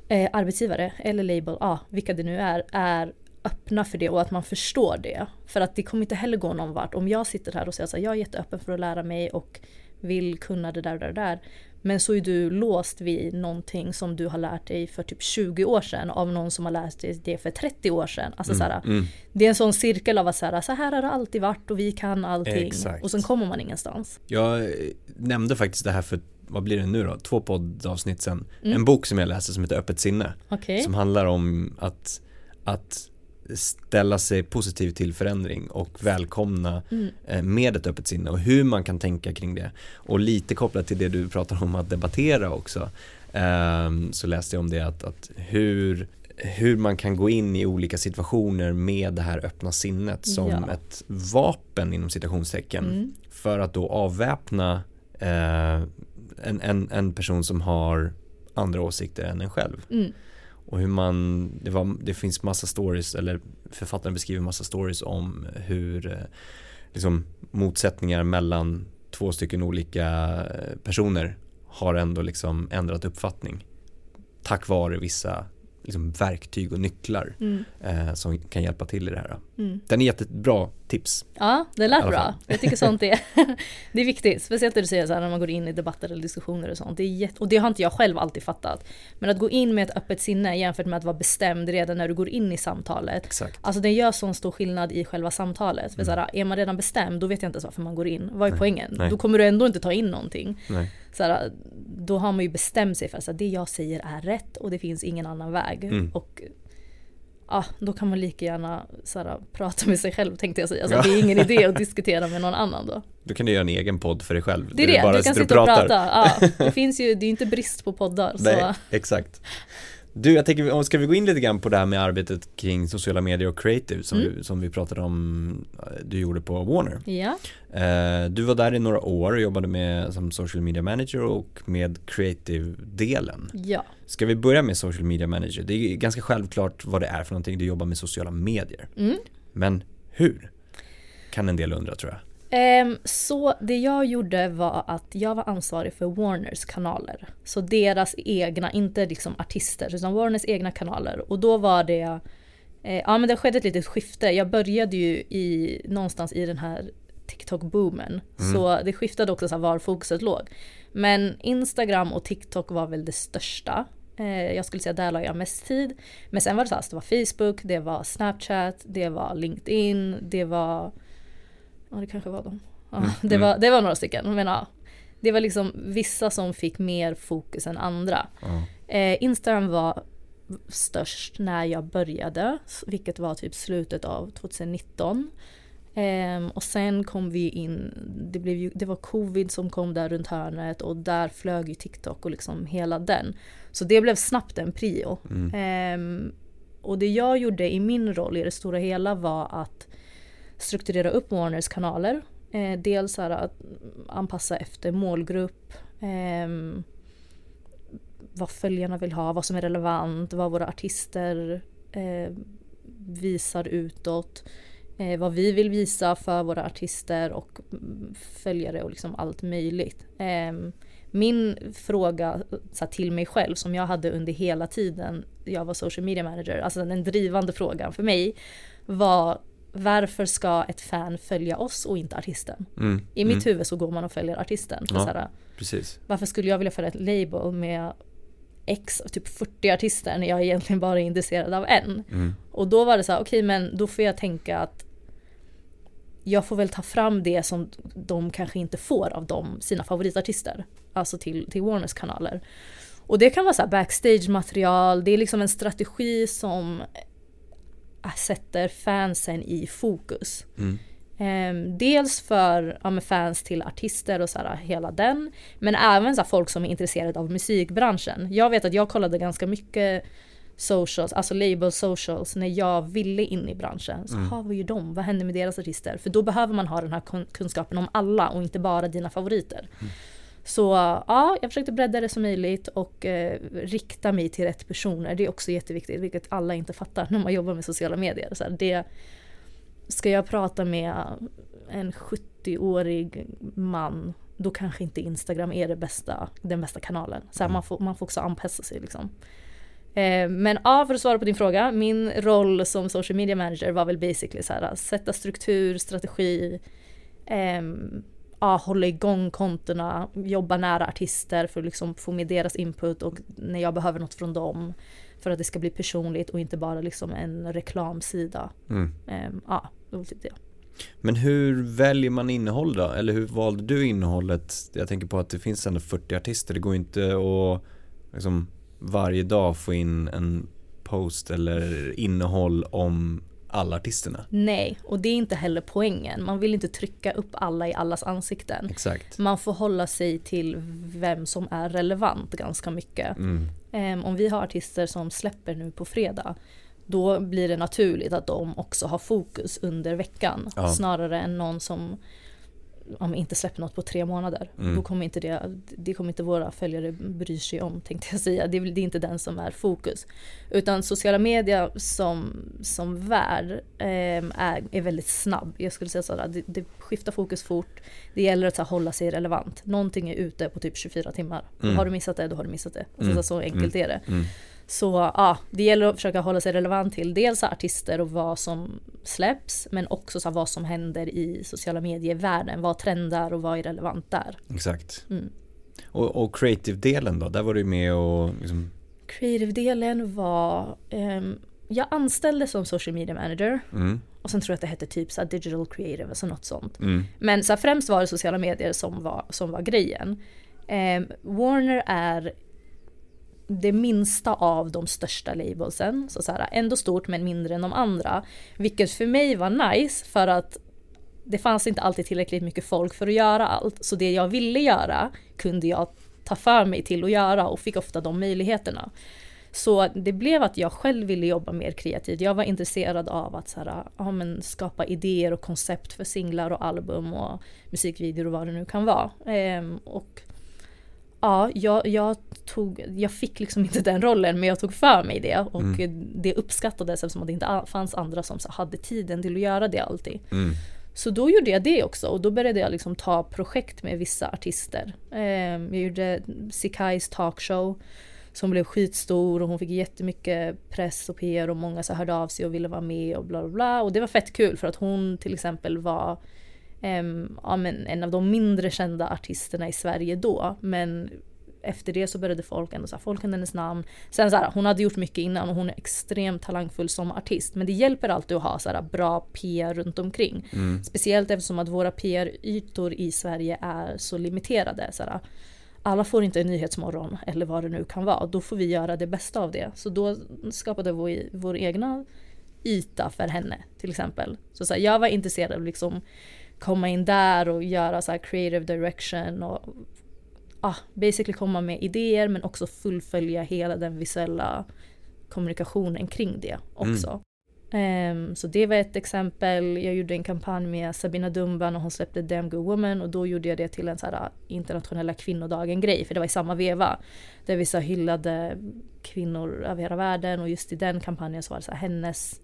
eh, arbetsgivare eller label, ah, vilka det nu är, är öppna för det och att man förstår det. För att det kommer inte heller gå någon vart. Om jag sitter här och säger att jag är jätteöppen för att lära mig och vill kunna det där och det där. Men så är du låst vid någonting som du har lärt dig för typ 20 år sedan av någon som har lärt dig det för 30 år sedan. Alltså så här, Mm. Det är en sån cirkel av att så här, så här har det alltid varit och vi kan allting. Exakt. Och sen kommer man ingenstans. Jag eh, nämnde faktiskt det här för, vad blir det nu då, två poddavsnitt sen. Mm. En bok som jag läste som heter Öppet sinne. Okej. Som handlar om att, att ställa sig positiv till förändring och välkomna Mm. eh, med ett öppet sinne och hur man kan tänka kring det. Och lite kopplat till det du pratar om att debattera också. ehm, så läste jag om det att, att hur, hur man kan gå in i olika situationer med det här öppna sinnet som Ja. ett vapen inom citationstecken Mm. för att då avväpna eh, en, en, en person som har andra åsikter än en själv. Mm. Och hur man, det, var, det finns massa stories, eller författaren beskriver massa stories om hur eh, liksom, motsättningar mellan två stycken olika eh, personer har ändå liksom ändrat uppfattning. Tack vare vissa liksom, verktyg och nycklar Mm. eh, som kan hjälpa till i det här. Mm. Den är jättebra tips. Ja, det lät bra. Jag tycker sånt är, [LAUGHS] det är viktigt. Speciellt när du säger så här när man går in i debatter eller diskussioner och sånt. Det är jätte, och det har inte jag själv alltid fattat. Men att gå in med ett öppet sinne jämfört med att vara bestämd redan när du går in i samtalet. Exakt. Alltså det gör sån stor skillnad i själva samtalet. För så här, är man redan bestämd då vet jag inte ens varför man går in. Vad är poängen? Mm. Nej. Då kommer du ändå inte ta in någonting. Nej. Så här, då har man ju bestämt sig för att det jag säger är rätt och det finns ingen annan väg. Mm. Och ja, då kan man lika gärna så här, prata med sig själv tänkte jag säga. Alltså, Ja. Det är ingen idé att diskutera med någon annan då. Då kan du göra en egen podd för dig själv. Det är det, bara du kan sitta och prata. Ja, det [LAUGHS] finns ju, det är ju inte brist på poddar. Nej, Så. exakt. Du, jag tänker, ska vi gå in lite grann på det här med arbetet kring sociala medier och creative som, Mm. vi, som vi pratade om eh, du gjorde på Warner. Ja, Eh, du var där i några år och jobbade med som social media manager och med creative-delen. ja. Ska vi börja med social media manager? Det är ganska självklart vad det är för någonting, du jobbar med sociala medier. Mm. Men hur? Kan en del undra tror jag. Ehm, så det jag gjorde var att jag var ansvarig för Warners kanaler. Så deras egna, inte liksom artister, utan Warners egna kanaler. Och då var det, eh, ja men det skedde ett litet skifte. Jag började ju i, någonstans i den här TikTok-boomen. Så det skiftade också så var fokuset låg. Men Instagram och TikTok var väl det största. Eh, jag skulle säga där la jag mest tid. Men sen var det så här, det var Facebook, det var Snapchat, det var LinkedIn, det var Ja det kanske var de. Ja, det, var, det var några stycken. Men ja, det var liksom vissa som fick mer fokus än andra. Ja. Eh, Instagram var störst när jag började, vilket var typ slutet av 2019. Ehm, och sen kom vi in, det, blev ju, det var covid som kom där runt hörnet och där flög ju TikTok och liksom hela den. Så det blev snabbt en prio. Mm. Ehm, och det jag gjorde i min roll i det stora hela var att strukturera upp Warners kanaler. Eh, dels här att anpassa efter målgrupp, eh, vad följarna vill ha, vad som är relevant, vad våra artister eh, visar utåt. Eh, vad vi vill visa för våra artister och följare och liksom allt möjligt. Ehm, min fråga så här, till mig själv som jag hade under hela tiden jag var social media manager, alltså den drivande frågan för mig var varför ska ett fan följa oss och inte artisten? Mm. I mitt mm. huvud så går man och följer artisten. Ja. här, Precis. varför skulle jag vilja följa ett label med x, typ 40 artister när jag egentligen bara är intresserad av en? Mm. Och då var det så här, okej men då får jag tänka att jag får väl ta fram det som de kanske inte får av dem, sina favoritartister. Alltså till, till Warners kanaler. Och det kan vara så här backstage-material, det är liksom en strategi som sätter fansen i fokus. Mm. Ehm, dels för ja, fans till artister och så här, hela den. Men även så här, folk som är intresserade av musikbranschen. Jag vet att jag kollade ganska mycket socials, alltså label socials, när jag ville in i branschen. Så Mm. vad gör de? Vad händer med deras artister? För då behöver man ha den här kun- kunskapen om alla och inte bara dina favoriter. Mm. Så ja, jag försökte bredda det som möjligt och eh, rikta mig till rätt personer. Det är också jätteviktigt, vilket alla inte fattar när man jobbar med sociala medier. Så här, det, ska jag prata med en 70-årig man, då kanske inte Instagram är det bästa, den bästa kanalen. Så här, man, får, man får också anpassa sig liksom. Eh, men ja, för att svara på din fråga. Min roll som social media manager var väl basically så här, sätta struktur, strategi, ehm, ja, hålla igång kontona, jobba nära artister för att liksom få med deras input och när jag behöver något från dem. För att det ska bli personligt och inte bara liksom en reklamsida. Mm. Ehm, ja, det var typ det. Men hur väljer man innehåll då? Eller hur valde du innehållet? Jag tänker på att det finns ändå 40 artister. Det går inte att liksom, varje dag få in en post eller innehåll om alla artisterna. Nej, och det är inte heller poängen. Man vill inte trycka upp alla i allas ansikten. Exakt. Man får hålla sig till vem som är relevant ganska mycket. Mm. Ehm, om vi har artister som släpper nu på fredag, då blir det naturligt att de också har fokus under veckan. Ja. Snarare än någon som om inte släpper något på tre månader. Mm. Då kommer inte det, det kommer inte våra följare bry sig om tänkte jag säga. Det är, det är inte den som är fokus. Utan sociala medier som, som värld ehm, är, är väldigt snabb. Jag skulle säga sådär, det, det skiftar fokus fort. Det gäller att här, hålla sig relevant. Någonting är ute på typ 24 timmar. Mm. Har du missat det, då har du missat det. Alltså, Mm. Så enkelt är det. Så ja, det gäller att försöka hålla sig relevant till dels artister och vad som släpps men också så vad som händer i sociala medier-världen. Vad trendar och vad är relevant där. Exakt. Mm. Och, och creative-delen då? Där var du med och liksom, Creative-delen var, ehm, jag anställde som social media manager mm, och sen tror jag att det hette typ så digital creative, alltså något sånt. mm, Men så främst var det sociala medier som var, som var grejen. Ehm, Warner är det minsta av de största labelsen. Så, så här, ändå stort men mindre än de andra. Vilket för mig var nice för att det fanns inte alltid tillräckligt mycket folk för att göra allt. Så det jag ville göra kunde jag ta för mig till att göra och fick ofta de möjligheterna. Så det blev att jag själv ville jobba mer kreativt. Jag var intresserad av att så här, ja, men skapa idéer och koncept för singlar och album och musikvideor och vad det nu kan vara. Ehm, och ja, jag, jag, tog, jag fick liksom inte den rollen men jag tog för mig det och det uppskattades eftersom det inte fanns andra som hade tiden till att göra det alltid. mm, Så då gjorde jag det också och då började jag liksom ta projekt med vissa artister. Ehm, jag gjorde Sikais talkshow som blev skitstor och hon fick jättemycket press och PR och många så hörde av sig och ville vara med och bla bla bla. Och det var fett kul för att hon till exempel var ja, men en av de mindre kända artisterna i Sverige då. Men efter det så började folk ändå så här, folk kunde hennes namn. Sen så här, hon hade gjort mycket innan och hon är extremt talangfull som artist. Men det hjälper alltid att ha så här, bra PR runt omkring. mm, Speciellt eftersom att våra PR-ytor i Sverige är så limiterade. Så här, alla får inte en nyhetsmorgon eller vad det nu kan vara. Då får vi göra det bästa av det. Så då skapade vi vår egna yta för henne till exempel. Så, så jag var intresserad av liksom komma in där och göra så här creative direction och ah, basically komma med idéer men också fullfölja hela den visuella kommunikationen kring det också. Ehm, så det var ett exempel. Jag gjorde en kampanj med Sabina Dumba när hon släppte Damn Good Woman och då gjorde jag det till en så här internationella kvinnodagen-grej för det var i samma veva. Där vi så hyllade kvinnor över hela världen och just i den kampanjen så var det så här hennes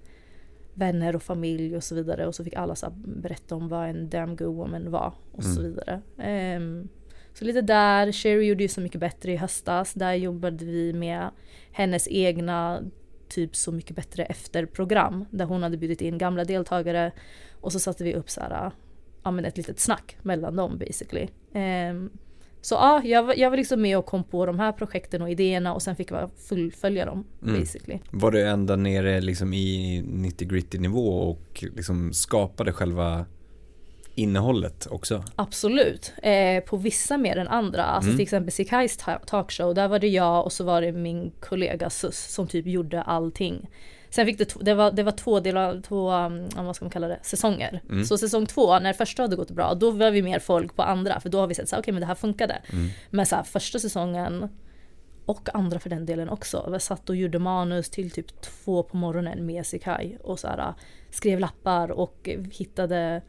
vänner och familj och så vidare och så fick alla så berätta om vad en Damn Good Woman var och så Mm. vidare. Ehm, så lite där, Sherry gjorde ju Så mycket bättre i höstas. Där jobbade vi med hennes egna typ Så mycket bättre efter-program. Där hon hade bjudit in gamla deltagare och så satte vi upp så här, ja men ett litet snack mellan dem basically. Ehm, så ja, jag, var- jag var liksom med och kom på de här projekten och idéerna och sen fick jag fullfölja dem Mm. basically. Var du ända nere liksom i 90 gritty nivå och liksom skapade själva innehållet också? Absolut. Eh, på vissa mer än andra. Alltså Mm. till exempel Sikais ta- talkshow, där var det jag och så var det min kollega Sus som typ gjorde allting. Sen fick det, det, var, det var två delar, två, um, vad ska man kalla det, säsonger. Mm. Så säsong två, när första hade gått bra, då var vi mer folk på andra. För då har vi sett så okej men det här funkade. Mm. Men så här, första säsongen, och andra för den delen också. Jag satt och gjorde manus till typ två på morgonen med Sekai och så här, skrev lappar och hittade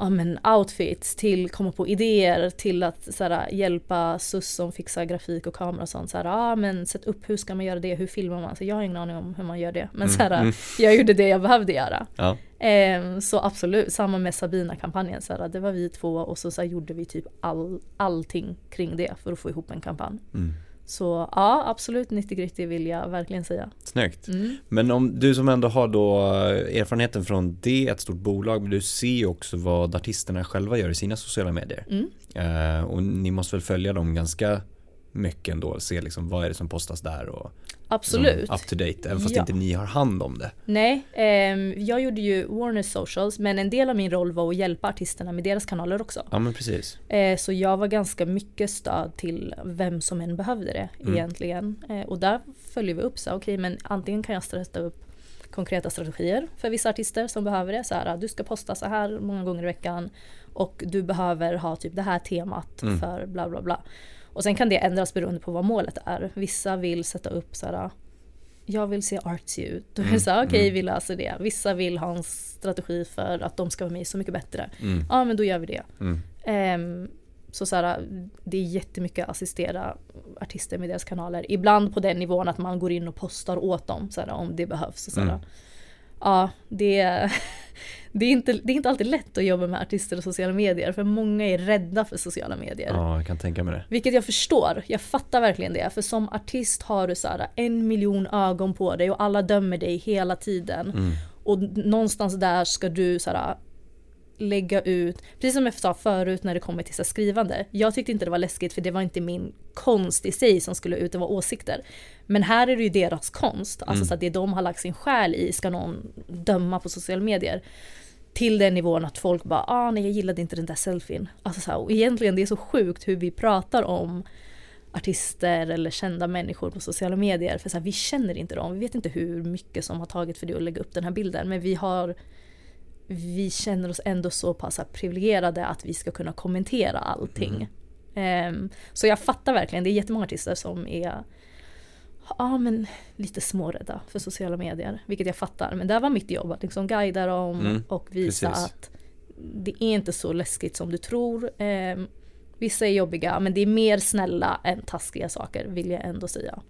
ja, men outfits till komma på idéer till att så här, hjälpa SUS som fixar grafik och kamera och sånt. Så här, ja men sätt upp hur ska man göra det, hur filmar man? Så jag har ingen aning om hur man gör det. Men mm, så här, mm. jag gjorde det jag behövde göra. Ja. Eh, så absolut, samma med Sabina-kampanjen. Så här, det var vi två och så, så gjorde vi typ all, allting kring det för att få ihop en kampanj. Mm. Så ja, absolut 90 gritty vill jag verkligen säga. Snyggt. Mm. Men om du som ändå har då erfarenheten från det, ett stort bolag, men du ser ju också vad artisterna själva gör i sina sociala medier. Mm. Uh, och ni måste väl följa dem ganska mycket ändå, och se liksom vad är det som postas där och Absolut. Up to date, även fast ja. inte ni har hand om det. Nej, eh, jag gjorde ju Warner Socials, men en del av min roll var att hjälpa artisterna med deras kanaler också. Ja, men precis. Eh, så jag var ganska mycket stöd till vem som än behövde det mm. egentligen. Eh, och där följer vi upp så okej, okay, men antingen kan jag sätta upp konkreta strategier för vissa artister som behöver det. Så här, du ska posta så här många gånger i veckan och du behöver ha typ det här temat mm. för bla bla bla. Och sen kan det ändras beroende på vad målet är. Vissa vill sätta upp så här, jag vill se artsy ut. Är det så okej okay, mm. vi löser det. Vissa vill ha en strategi för att de ska vara med Så mycket bättre. Mm. Ja men då gör vi det. Mm. Um, så, så här, det är jättemycket att assistera artister med deras kanaler. Ibland på den nivån att man går in och postar åt dem så här, om det behövs. Så, så mm. Ja, det, [LAUGHS] det, är inte, det är inte alltid lätt att jobba med artister och sociala medier för många är rädda för sociala medier. Ja, jag kan tänka mig det. Vilket jag förstår, jag fattar verkligen det. För som artist har du så här, en miljon ögon på dig och alla dömer dig hela tiden. Mm. Och någonstans där ska du så här, lägga ut, precis som jag sa förut när det kommer till så skrivande. Jag tyckte inte det var läskigt för det var inte min konst i sig som skulle ut och vara åsikter. Men här är det ju deras konst, alltså mm. så att det de har lagt sin själ i ska någon döma på sociala medier. Till den nivån att folk bara ah nej jag gillade inte den där selfien. Alltså så här, och egentligen det är så sjukt hur vi pratar om artister eller kända människor på sociala medier. För så här, vi känner inte dem, vi vet inte hur mycket som har tagit för det att lägga upp den här bilden. Men vi har vi känner oss ändå så pass privilegierade att vi ska kunna kommentera allting. Mm. Um, så jag fattar verkligen, det är jättemånga artister som är ja, men lite smårädda för sociala medier. Vilket jag fattar. Men det var mitt jobb att liksom guida dem mm, och visa precis. att det är inte så läskigt som du tror. Um, vissa är jobbiga men det är mer snälla än taskiga saker vill jag ändå säga.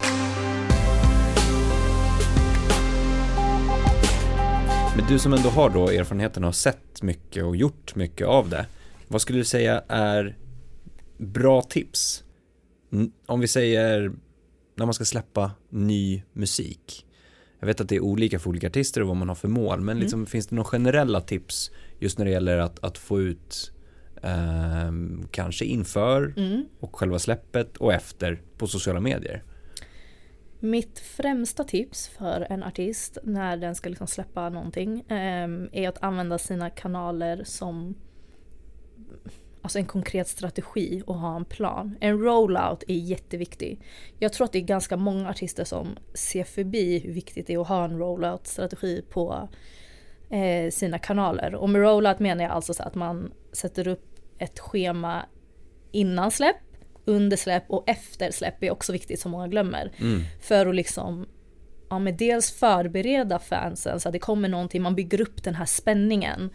Men du som ändå har då erfarenheten och har sett mycket och gjort mycket av det. Vad skulle du säga är bra tips? Om vi säger när man ska släppa ny musik. Jag vet att det är olika för olika artister och vad man har för mål. Men mm. liksom, mm. finns det några generella tips just när det gäller att, att få ut eh, kanske inför mm. och själva släppet och efter på sociala medier? Mitt främsta tips för en artist när den ska liksom släppa någonting eh, är att använda sina kanaler som alltså en konkret strategi och ha en plan. En rollout är jätteviktig. Jag tror att det är ganska många artister som ser förbi hur viktigt det är att ha en rollout-strategi på eh, sina kanaler. Och med rollout menar jag alltså så att man sätter upp ett schema innan släpp under släpp och efter släpp är också viktigt som många glömmer. Mm. För att liksom ja, men dels förbereda fansen så att det kommer någonting, man bygger upp den här spänningen.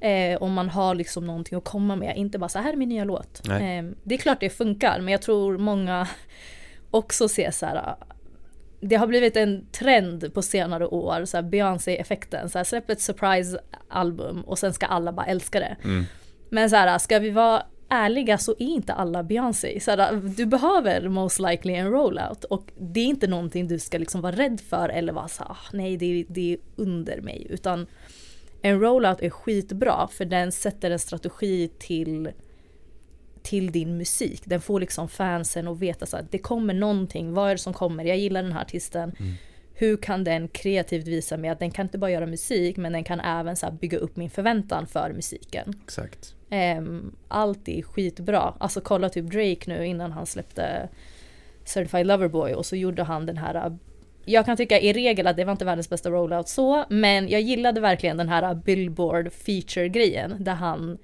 Eh, om man har liksom någonting att komma med, inte bara så här är min nya låt. Eh, det är klart det funkar men jag tror många [LAUGHS] också ser så här det har blivit en trend på senare år, så Beyoncé-effekten. Så här, släpp ett surprise-album och sen ska alla bara älska det. Mm. Men så här, ska vi vara ärliga så är inte alla Beyoncé. du behöver most likely en rollout och det är inte någonting du ska liksom vara rädd för eller vara så ah, nej det, det är under mig. Utan en rollout är skitbra för den sätter en strategi till till din musik. Den får liksom fansen att veta så att det kommer någonting. Vad är det som kommer? Jag gillar den här artisten. Mm. Hur kan den kreativt visa mig att den kan inte bara göra musik men den kan även så bygga upp min förväntan för musiken. Exakt. Um, allt är skitbra. Alltså kolla typ Drake nu innan han släppte Certified Loverboy och så gjorde han den här jag kan tycka i regel att det var inte världens bästa rollout så, men jag gillade verkligen den här Billboard feature-grejen där han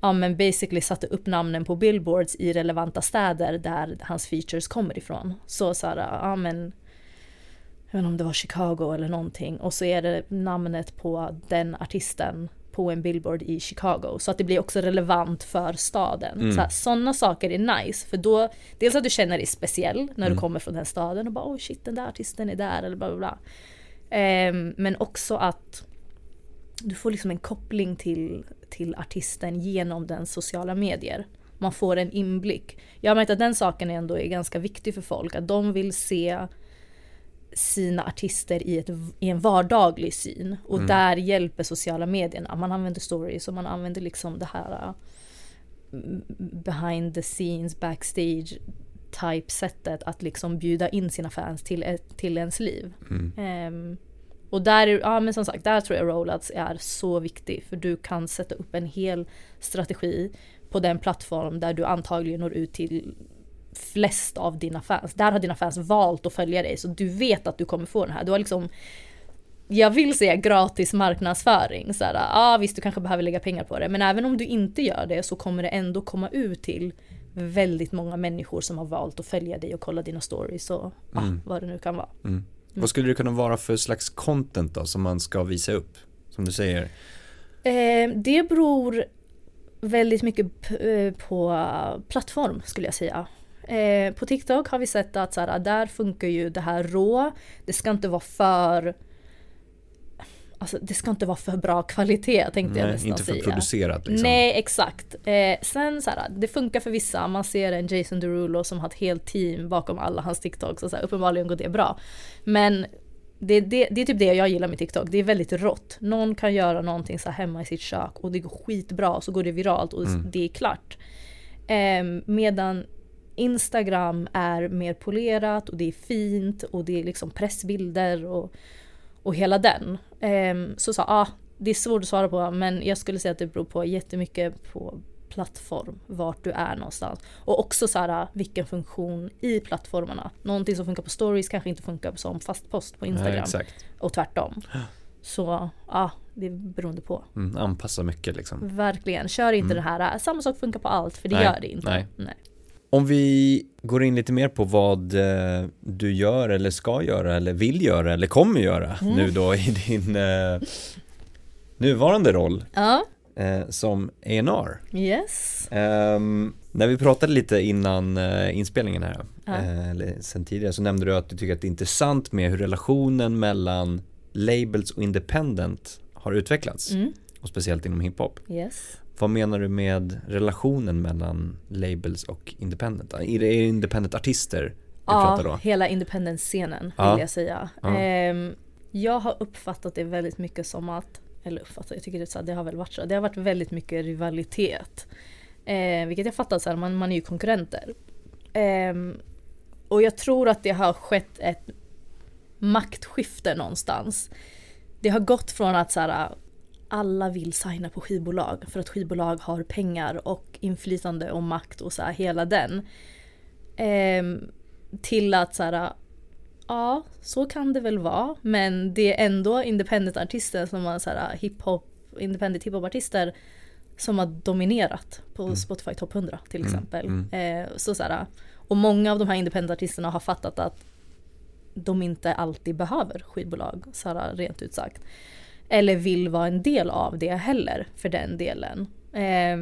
ja men basically satte upp namnen på billboards i relevanta städer där hans features kommer ifrån. Så så här, ja men jag vet inte om det var Chicago eller någonting och så är det namnet på den artisten på en billboard i Chicago så att det blir också relevant för staden. Mm. Sådana saker är nice för då dels att du känner dig speciell när mm. du kommer från den staden och bara oh shit den där artisten är där eller bla bla bla. Um, men också att du får liksom en koppling till, till artisten genom den sociala medier. Man får en inblick. Jag har märkt att den saken ändå är ganska viktig för folk, att de vill se sina artister i, ett, i en vardaglig syn. Och mm. där hjälper sociala medierna. Man använder stories och man använder liksom det här uh, behind the scenes, backstage type sättet att liksom bjuda in sina fans till, till ens liv. Mm. Um, och där, ja men som sagt, där tror jag rollouts är så viktig för du kan sätta upp en hel strategi på den plattform där du antagligen når ut till flest av dina fans. Där har dina fans valt att följa dig så du vet att du kommer få den här. Du har liksom jag vill säga gratis marknadsföring. Så här, ah, visst, du kanske behöver lägga pengar på det, men även om du inte gör det så kommer det ändå komma ut till väldigt många människor som har valt att följa dig och kolla dina stories och mm. ah, vad det nu kan vara. Mm. Vad skulle det kunna vara för slags content då som man ska visa upp? Som du säger. Eh, det beror väldigt mycket eh, på plattform skulle jag säga. Eh, på TikTok har vi sett att så här, där funkar ju det här rå. Det ska inte vara för Alltså det ska inte vara för bra kvalitet tänkte Nej, jag nästan inte för säga. producerat liksom. Nej exakt. Eh, sen så här, det funkar för vissa. Man ser en Jason Derulo som har ett helt team bakom alla hans TikToks och så här, uppenbarligen går det bra. Men det, det, det, är typ det jag gillar med TikTok. Det är väldigt rått. Någon kan göra någonting så hemma i sitt kök och det går skitbra och så går det viralt och mm. det är klart. Eh, medan Instagram är mer polerat och det är fint och det är liksom pressbilder och och hela den. Um, så sa ah, det är svårt att svara på men jag skulle säga att det beror på jättemycket på plattform, vart du är någonstans. Och också så här, vilken funktion i plattformarna. Någonting som funkar på stories kanske inte funkar som fast post på Instagram. Nej, och tvärtom. Så ja, det är beroende på. Mm, anpassa mycket liksom. Verkligen, kör inte mm. det här, samma sak funkar på allt för det nej, gör det inte. Nej. nej. Om vi går in lite mer på vad eh, du gör eller ska göra eller vill göra eller kommer göra mm. nu då i din eh, nuvarande roll ja. eh, som A&R. Yes. Ehm, när vi pratade lite innan eh, inspelningen här, ja. Eh, eller sen tidigare, så nämnde du att du tycker att det är intressant med hur relationen mellan labels och independent har utvecklats. Mm. Och speciellt inom hiphop. Yes. Vad menar du med relationen mellan labels och independent? Är det independent artister Ja, då? hela independent-scenen ja. vill jag säga. Ja. Ehm, jag har uppfattat det väldigt mycket som att, eller uppfattat, jag tycker det, så, det har väl varit så, det har varit väldigt mycket rivalitet. Ehm, vilket jag fattar, så här, man, man är ju konkurrenter. Ehm, och jag tror att det har skett ett maktskifte någonstans. Det har gått från att så här, alla vill signa på skivbolag för att skivbolag har pengar och inflytande och makt och så här, hela den. Eh, till att så här, ja så kan det väl vara men det är ändå independent artister som har så här, hiphop, independent hiphop-artister som har dominerat på mm. Spotify Top 100 till mm, exempel. Mm. Mm. Eh, så, så här, och många av de här independent artisterna har fattat att de inte alltid behöver skivbolag, så här, rent ut sagt eller vill vara en del av det heller för den delen. Eh,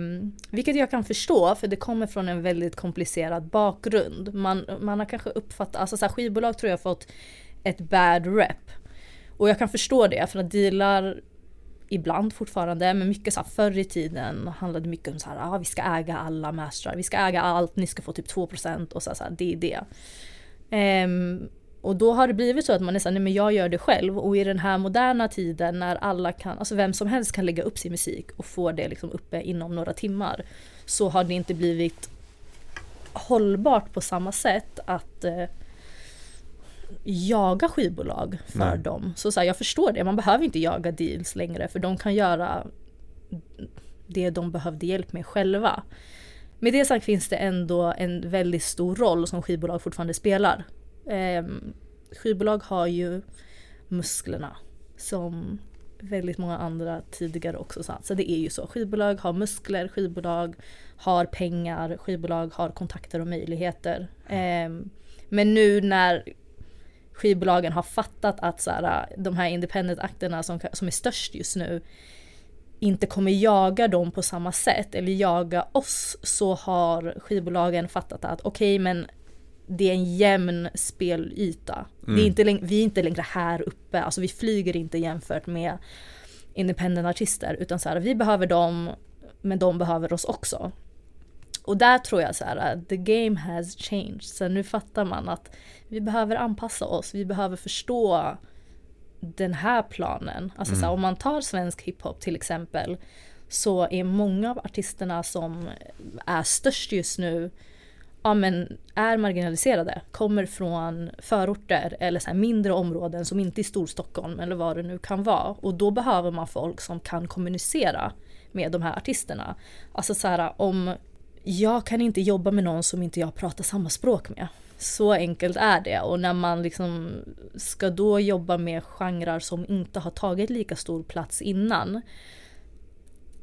vilket jag kan förstå för det kommer från en väldigt komplicerad bakgrund. Man, man har kanske uppfattat, alltså så här, skivbolag tror jag har fått ett bad rep. Och jag kan förstå det för att dealar ibland fortfarande, men mycket så här, förr i tiden handlade mycket om så här, ah, vi ska äga alla mastrar, vi ska äga allt, ni ska få typ 2% och så, så här, det är det. Um, och då har det blivit så att man är såhär, nej men jag gör det själv och i den här moderna tiden när alla kan, alltså vem som helst kan lägga upp sin musik och få det liksom uppe inom några timmar. Så har det inte blivit hållbart på samma sätt att eh, jaga skivbolag för nej. dem. Så, så här, jag förstår det, man behöver inte jaga deals längre för de kan göra det de behövde hjälp med själva. Med det sagt finns det ändå en väldigt stor roll som skivbolag fortfarande spelar Eh, skivbolag har ju musklerna som väldigt många andra tidigare också. sa. så det är ju så. Skivbolag har muskler, skivbolag har pengar, skivbolag har kontakter och möjligheter. Eh, men nu när skivbolagen har fattat att så här, de här independent-akterna som, som är störst just nu inte kommer jaga dem på samma sätt eller jaga oss så har skivbolagen fattat att okej okay, men det är en jämn spelyta. Mm. Vi, är inte längre, vi är inte längre här uppe, alltså vi flyger inte jämfört med independent artister utan så här, vi behöver dem men de behöver oss också. Och där tror jag så här, the game has changed. Så nu fattar man att vi behöver anpassa oss, vi behöver förstå den här planen. Alltså mm. så här, mm. om man tar svensk hiphop till exempel så är många av artisterna som är störst just nu ja, men är marginaliserade, kommer från förorter eller så mindre områden som inte är Storstockholm eller vad det nu kan vara. Och då behöver man folk som kan kommunicera med de här artisterna. Alltså så här, om jag kan inte jobba med någon som inte jag pratar samma språk med. Så enkelt är det och när man liksom ska då jobba med genrer som inte har tagit lika stor plats innan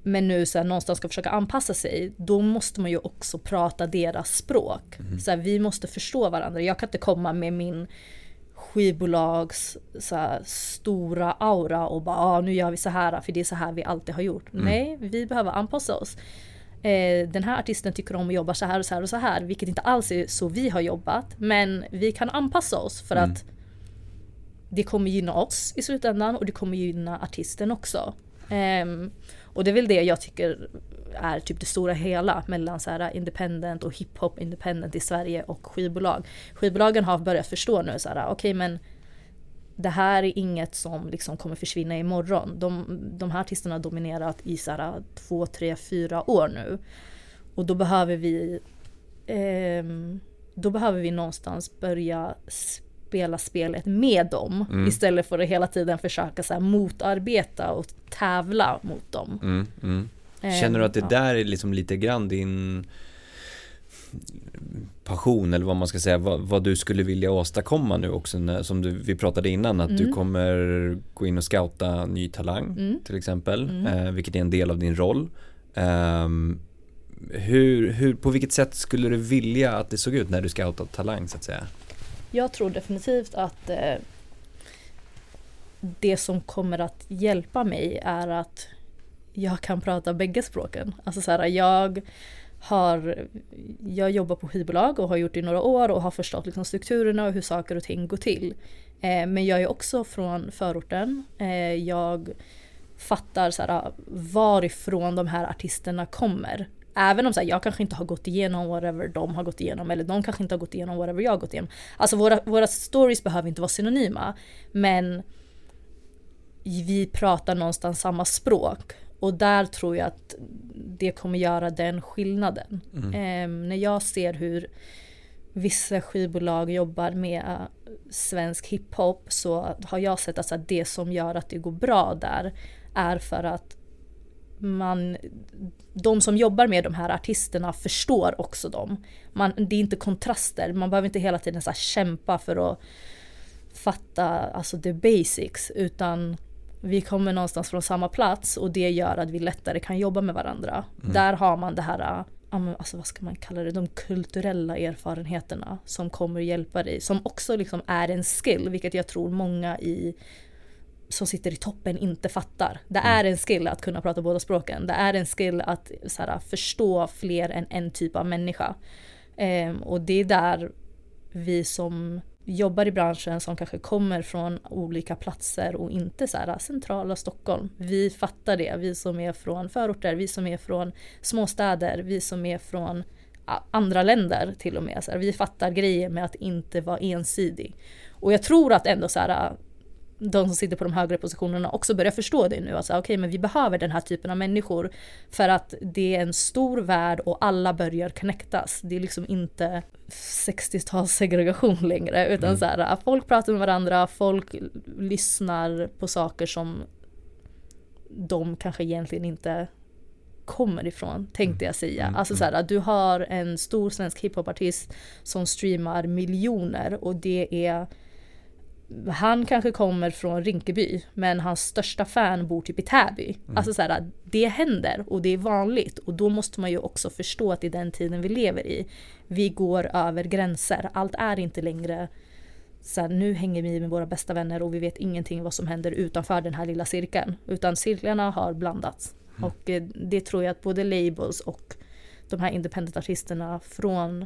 men nu så här, någonstans ska försöka anpassa sig, då måste man ju också prata deras språk. Mm. Så här, vi måste förstå varandra. Jag kan inte komma med min skivbolags så här, stora aura och bara ah, nu gör vi så här för det är så här vi alltid har gjort. Mm. Nej, vi behöver anpassa oss. Eh, den här artisten tycker om att jobba så här och så här och så här, vilket inte alls är så vi har jobbat. Men vi kan anpassa oss för mm. att det kommer gynna oss i slutändan och det kommer gynna artisten också. Um, och det är väl det jag tycker är typ det stora hela mellan så här independent och hiphop independent i Sverige och skivbolag. Skivbolagen har börjat förstå nu så här, okej okay, men det här är inget som liksom kommer försvinna imorgon. De, de här artisterna har dominerat i så här två, tre, fyra år nu. Och då behöver vi eh, då behöver vi någonstans börja spela spelet med dem mm. istället för att hela tiden försöka så här, motarbeta och tävla mot dem. Mm, mm. Känner du att det där är liksom lite grann din passion eller vad man ska säga, vad, vad du skulle vilja åstadkomma nu också när, som du, vi pratade innan att du mm. kommer gå in och scouta ny talang mm. till exempel, mm. eh, vilket är en del av din roll. Um, hur, hur, på vilket sätt skulle du vilja att det såg ut när du scoutade talang så att säga? Jag tror definitivt att eh, det som kommer att hjälpa mig är att jag kan prata bägge språken. Alltså så här, jag har, jag jobbar på skivbolag och har gjort det i några år och har förstått liksom strukturerna och hur saker och ting går till. Eh, men jag är också från förorten. Eh, jag fattar så här, varifrån de här artisterna kommer. Även om så här, jag kanske inte har gått igenom whatever de har gått igenom eller de kanske inte har gått igenom whatever jag har gått igenom. Alltså våra, våra stories behöver inte vara synonyma. Men vi pratar någonstans samma språk. Och där tror jag att det kommer göra den skillnaden. Mm. Eh, när jag ser hur vissa skivbolag jobbar med uh, svensk hiphop så har jag sett att alltså, det som gör att det går bra där är för att man, de som jobbar med de här artisterna förstår också dem. Man, det är inte kontraster, man behöver inte hela tiden så kämpa för att fatta alltså the basics utan vi kommer någonstans från samma plats och det gör att vi lättare kan jobba med varandra. Mm. Där har man det här, alltså vad ska man kalla det, de kulturella erfarenheterna som kommer hjälpa dig. Som också liksom är en skill, vilket jag tror många i som sitter i toppen inte fattar. Det mm. är en skill att kunna prata båda språken. Det är en skill att här, förstå fler än en typ av människa. Um, och det är där vi som jobbar i branschen som kanske kommer från olika platser och inte så här centrala Stockholm. Vi fattar det, vi som är från förorter, vi som är från småstäder, vi som är från andra länder till och med. Så här, vi fattar grejer med att inte vara ensidig. Och jag tror att ändå så här, de som sitter på de högre positionerna också börjar förstå det nu. Alltså, Okej, okay, men vi behöver den här typen av människor för att det är en stor värld och alla börjar connectas. Det är liksom inte 60-tals segregation längre utan mm. så här, folk pratar med varandra, folk lyssnar på saker som de kanske egentligen inte kommer ifrån, tänkte jag säga. Mm. Alltså så här, du har en stor svensk hiphopartist som streamar miljoner och det är han kanske kommer från Rinkeby men hans största fan bor typ i Täby. Mm. Alltså så här, det händer och det är vanligt och då måste man ju också förstå att i den tiden vi lever i, vi går över gränser. Allt är inte längre så här, nu hänger vi med våra bästa vänner och vi vet ingenting vad som händer utanför den här lilla cirkeln. Utan cirklarna har blandats. Mm. Och eh, det tror jag att både labels och de här independent-artisterna från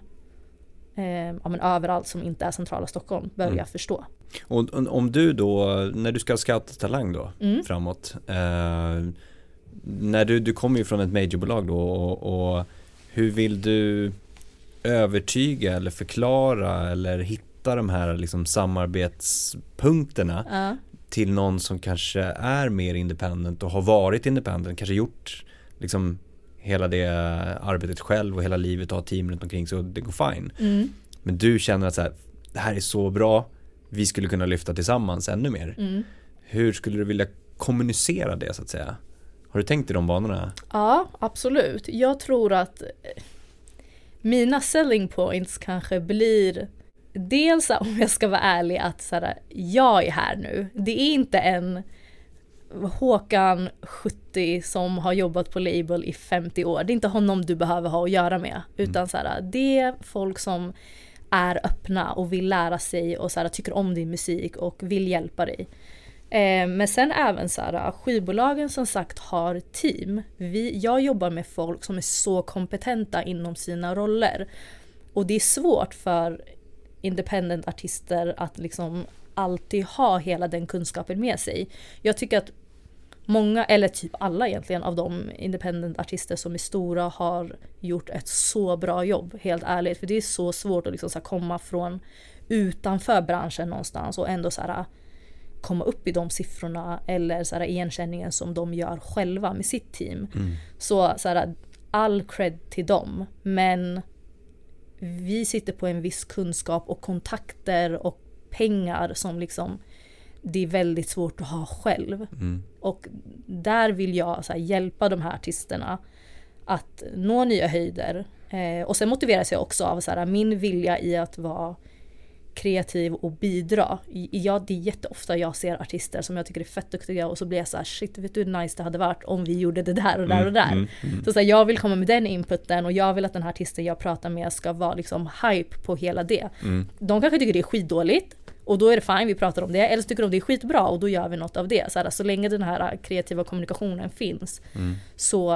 eh, ja, men överallt som inte är centrala Stockholm behöver mm. jag förstå. Och om du då, när du ska scouta talang då mm. framåt, eh, när du, du kommer ju från ett majorbolag då och, och hur vill du övertyga eller förklara eller hitta de här liksom samarbetspunkterna ja. till någon som kanske är mer independent och har varit independent, kanske gjort liksom hela det arbetet själv och hela livet och ha team runt omkring så det går fine. Mm. Men du känner att så här, det här är så bra, vi skulle kunna lyfta tillsammans ännu mer. Mm. Hur skulle du vilja kommunicera det så att säga? Har du tänkt i de banorna? Ja, absolut. Jag tror att mina selling points kanske blir dels om jag ska vara ärlig att så här, jag är här nu. Det är inte en Håkan 70 som har jobbat på label i 50 år. Det är inte honom du behöver ha att göra med. Utan mm. så här, det är folk som är öppna och vill lära sig och så här, tycker om din musik och vill hjälpa dig. Eh, men sen även så här, skivbolagen som sagt har team. Vi, jag jobbar med folk som är så kompetenta inom sina roller. Och det är svårt för independent artister att liksom alltid ha hela den kunskapen med sig. Jag tycker att många, eller typ alla egentligen, av de independent artister som är stora har gjort ett så bra jobb, helt ärligt. För det är så svårt att liksom så komma från utanför branschen någonstans och ändå så här, komma upp i de siffrorna eller så här, igenkänningen som de gör själva med sitt team. Mm. Så, så här, all cred till dem. Men vi sitter på en viss kunskap och kontakter och pengar som liksom det är väldigt svårt att ha själv. Mm. Och där vill jag här, hjälpa de här artisterna att nå nya höjder. Eh, och sen motiveras jag också av så här, min vilja i att vara kreativ och bidra. Ja, det är jätteofta jag ser artister som jag tycker är fett duktiga och så blir jag så här, shit vet du hur nice det hade varit om vi gjorde det där och där och där. Mm, mm, mm. Så, så här, jag vill komma med den inputen och jag vill att den här artisten jag pratar med ska vara liksom hype på hela det. Mm. De kanske tycker det är skitdåligt och då är det fine, vi pratar om det. Eller så tycker de det är skitbra och då gör vi något av det. Så, här, så länge den här kreativa kommunikationen finns mm. så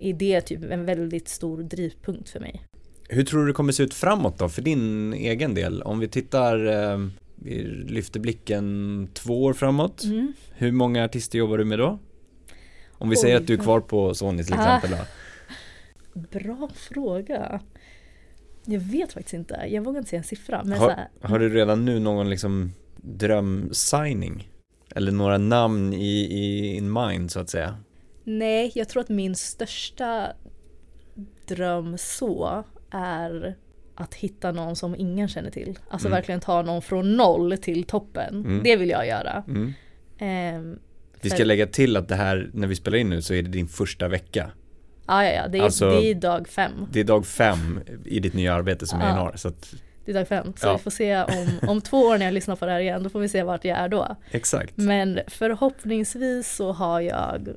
är det typ en väldigt stor drivpunkt för mig. Hur tror du det kommer se ut framåt då för din egen del? Om vi tittar, eh, vi lyfter blicken två år framåt. Mm. Hur många artister jobbar du med då? Om vi Oj. säger att du är kvar på Sony till ah. exempel då. Bra fråga. Jag vet faktiskt inte, jag vågar inte säga en siffra. Men har, så här, har du redan nu någon liksom drömsigning? Eller några namn i, i in mind så att säga? Nej, jag tror att min största dröm så är att hitta någon som ingen känner till. Alltså mm. verkligen ta någon från noll till toppen. Mm. Det vill jag göra. Mm. Eh, vi ska lägga till att det här, när vi spelar in nu så är det din första vecka. Ja, ja, ja. Det är, alltså, det är dag fem. Det är dag fem i ditt nya arbete som är enormt. Så att, det är dag fem. Så ja. vi får se om, om två år när jag lyssnar på det här igen, då får vi se vart jag är då. Exakt. Men förhoppningsvis så har jag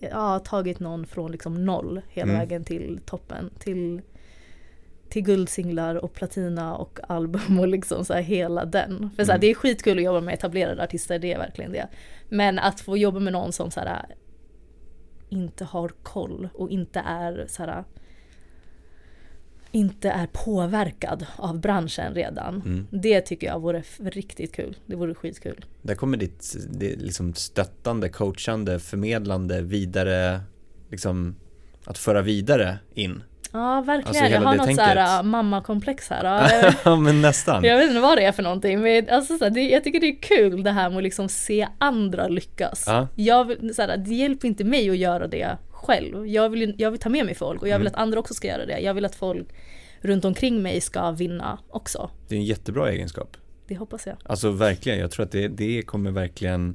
ja, tagit någon från liksom noll hela mm. vägen till toppen. Till, till guldsinglar och platina och album och liksom så här hela den. För så här, mm. det är skitkul att jobba med etablerade artister, det är verkligen det. Men att få jobba med någon som så här, inte har koll och inte är så här, inte är påverkad av branschen redan. Mm. Det tycker jag vore riktigt kul. Det vore skitkul. Där kommer ditt det liksom stöttande, coachande, förmedlande, vidare, liksom att föra vidare in. Ja verkligen, alltså, jag har något tänket. såhär mammakomplex här. [LAUGHS] Ja men nästan. Jag vet inte vad det är för någonting men alltså, så det, jag tycker det är kul det här med att liksom se andra lyckas. Ja. Jag vill, så det hjälper inte mig att göra det själv. Jag vill, jag vill ta med mig folk och jag vill mm. att andra också ska göra det. Jag vill att folk runt omkring mig ska vinna också. Det är en jättebra egenskap. Det hoppas jag. Alltså verkligen, jag tror att det, det kommer verkligen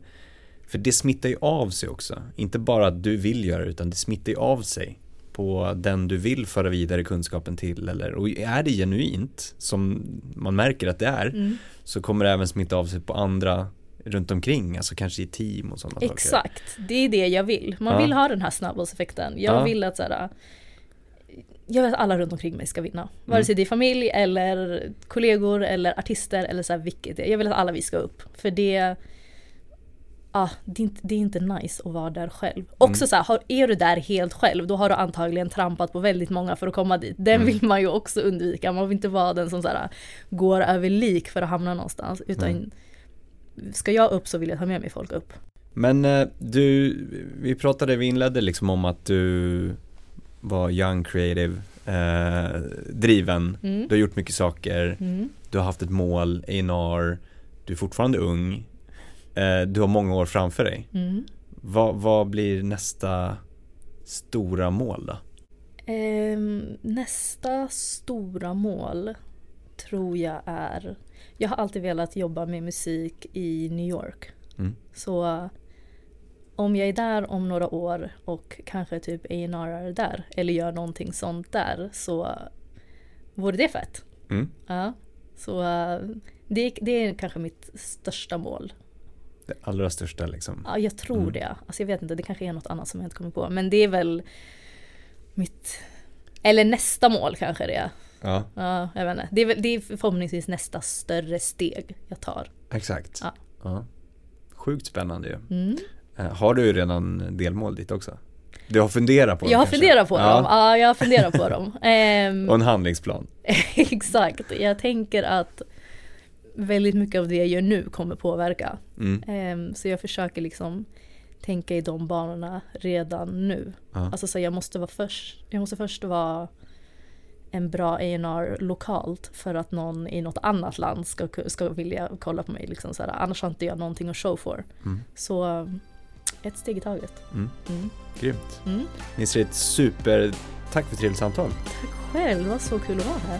för det smittar ju av sig också. Inte bara att du vill göra det utan det smittar ju av sig på den du vill föra vidare kunskapen till eller och är det genuint som man märker att det är Mm. så kommer det även smitta av sig på andra runt omkring, alltså kanske i team och sådana saker. Exakt, det är det jag vill. Man Ja. vill ha den här snabbbollseffekten. Jag Ja. vill att såhär, jag vill att alla runt omkring mig ska vinna. Vare Mm. sig det är familj eller kollegor eller artister eller så här, vilket det är. Jag vill att alla vi ska upp. För det, ah, det, är inte, det är inte nice att vara där själv. Också Mm. så här, är du där helt själv då har du antagligen trampat på väldigt många för att komma dit. Den Mm. vill man ju också undvika. Man vill inte vara den som så här, går över lik för att hamna någonstans. Utan Mm. ska jag upp så vill jag ta med mig folk upp. Men eh, du, vi pratade, vi inledde liksom om att du var young creative, eh, driven, Mm. du har gjort mycket saker, Mm. du har haft ett mål, A&R, du är fortfarande ung, du har många år framför dig. Mm. Vad, vad blir nästa stora mål då? Ehm, nästa stora mål tror jag är, jag har alltid velat jobba med musik i New York. Mm. Så om jag är där om några år och kanske typ A&R är där eller gör någonting sånt där så vore det fett. Mm. Ja. Så eh, det, det är kanske mitt största mål. Det allra största liksom. Ja, jag tror Mm. det. Alltså jag vet inte, det kanske är något annat som jag inte kommer på. Men det är väl mitt, eller nästa mål kanske det är. Ja, Ja, jag vet inte. Det är, väl, det är förhoppningsvis nästa större steg jag tar. exakt. Ja. Ja. Sjukt spännande ju. Mm. Eh, Har du redan delmål dit också? Du har funderat på dem Jag har kanske? funderat på Ja. dem. Ja, jag har funderat på dem. [LAUGHS] Ehm, Och en handlingsplan. [LAUGHS] exakt. Jag tänker att väldigt mycket av det jag gör nu kommer påverka. Mm. Ehm, så jag försöker liksom tänka i de banorna redan nu. Ja. Alltså så jag måste vara först, jag måste först vara en bra A&R lokalt för att någon i något annat land ska, ska vilja kolla på mig. Liksom så här. Annars har inte jag någonting att show for. Mm. Så ett steg i taget. Mm. Mm. Grymt. Mm. Nisrit, super tack för ett trevligt samtal. Själv, vad så kul att vara här.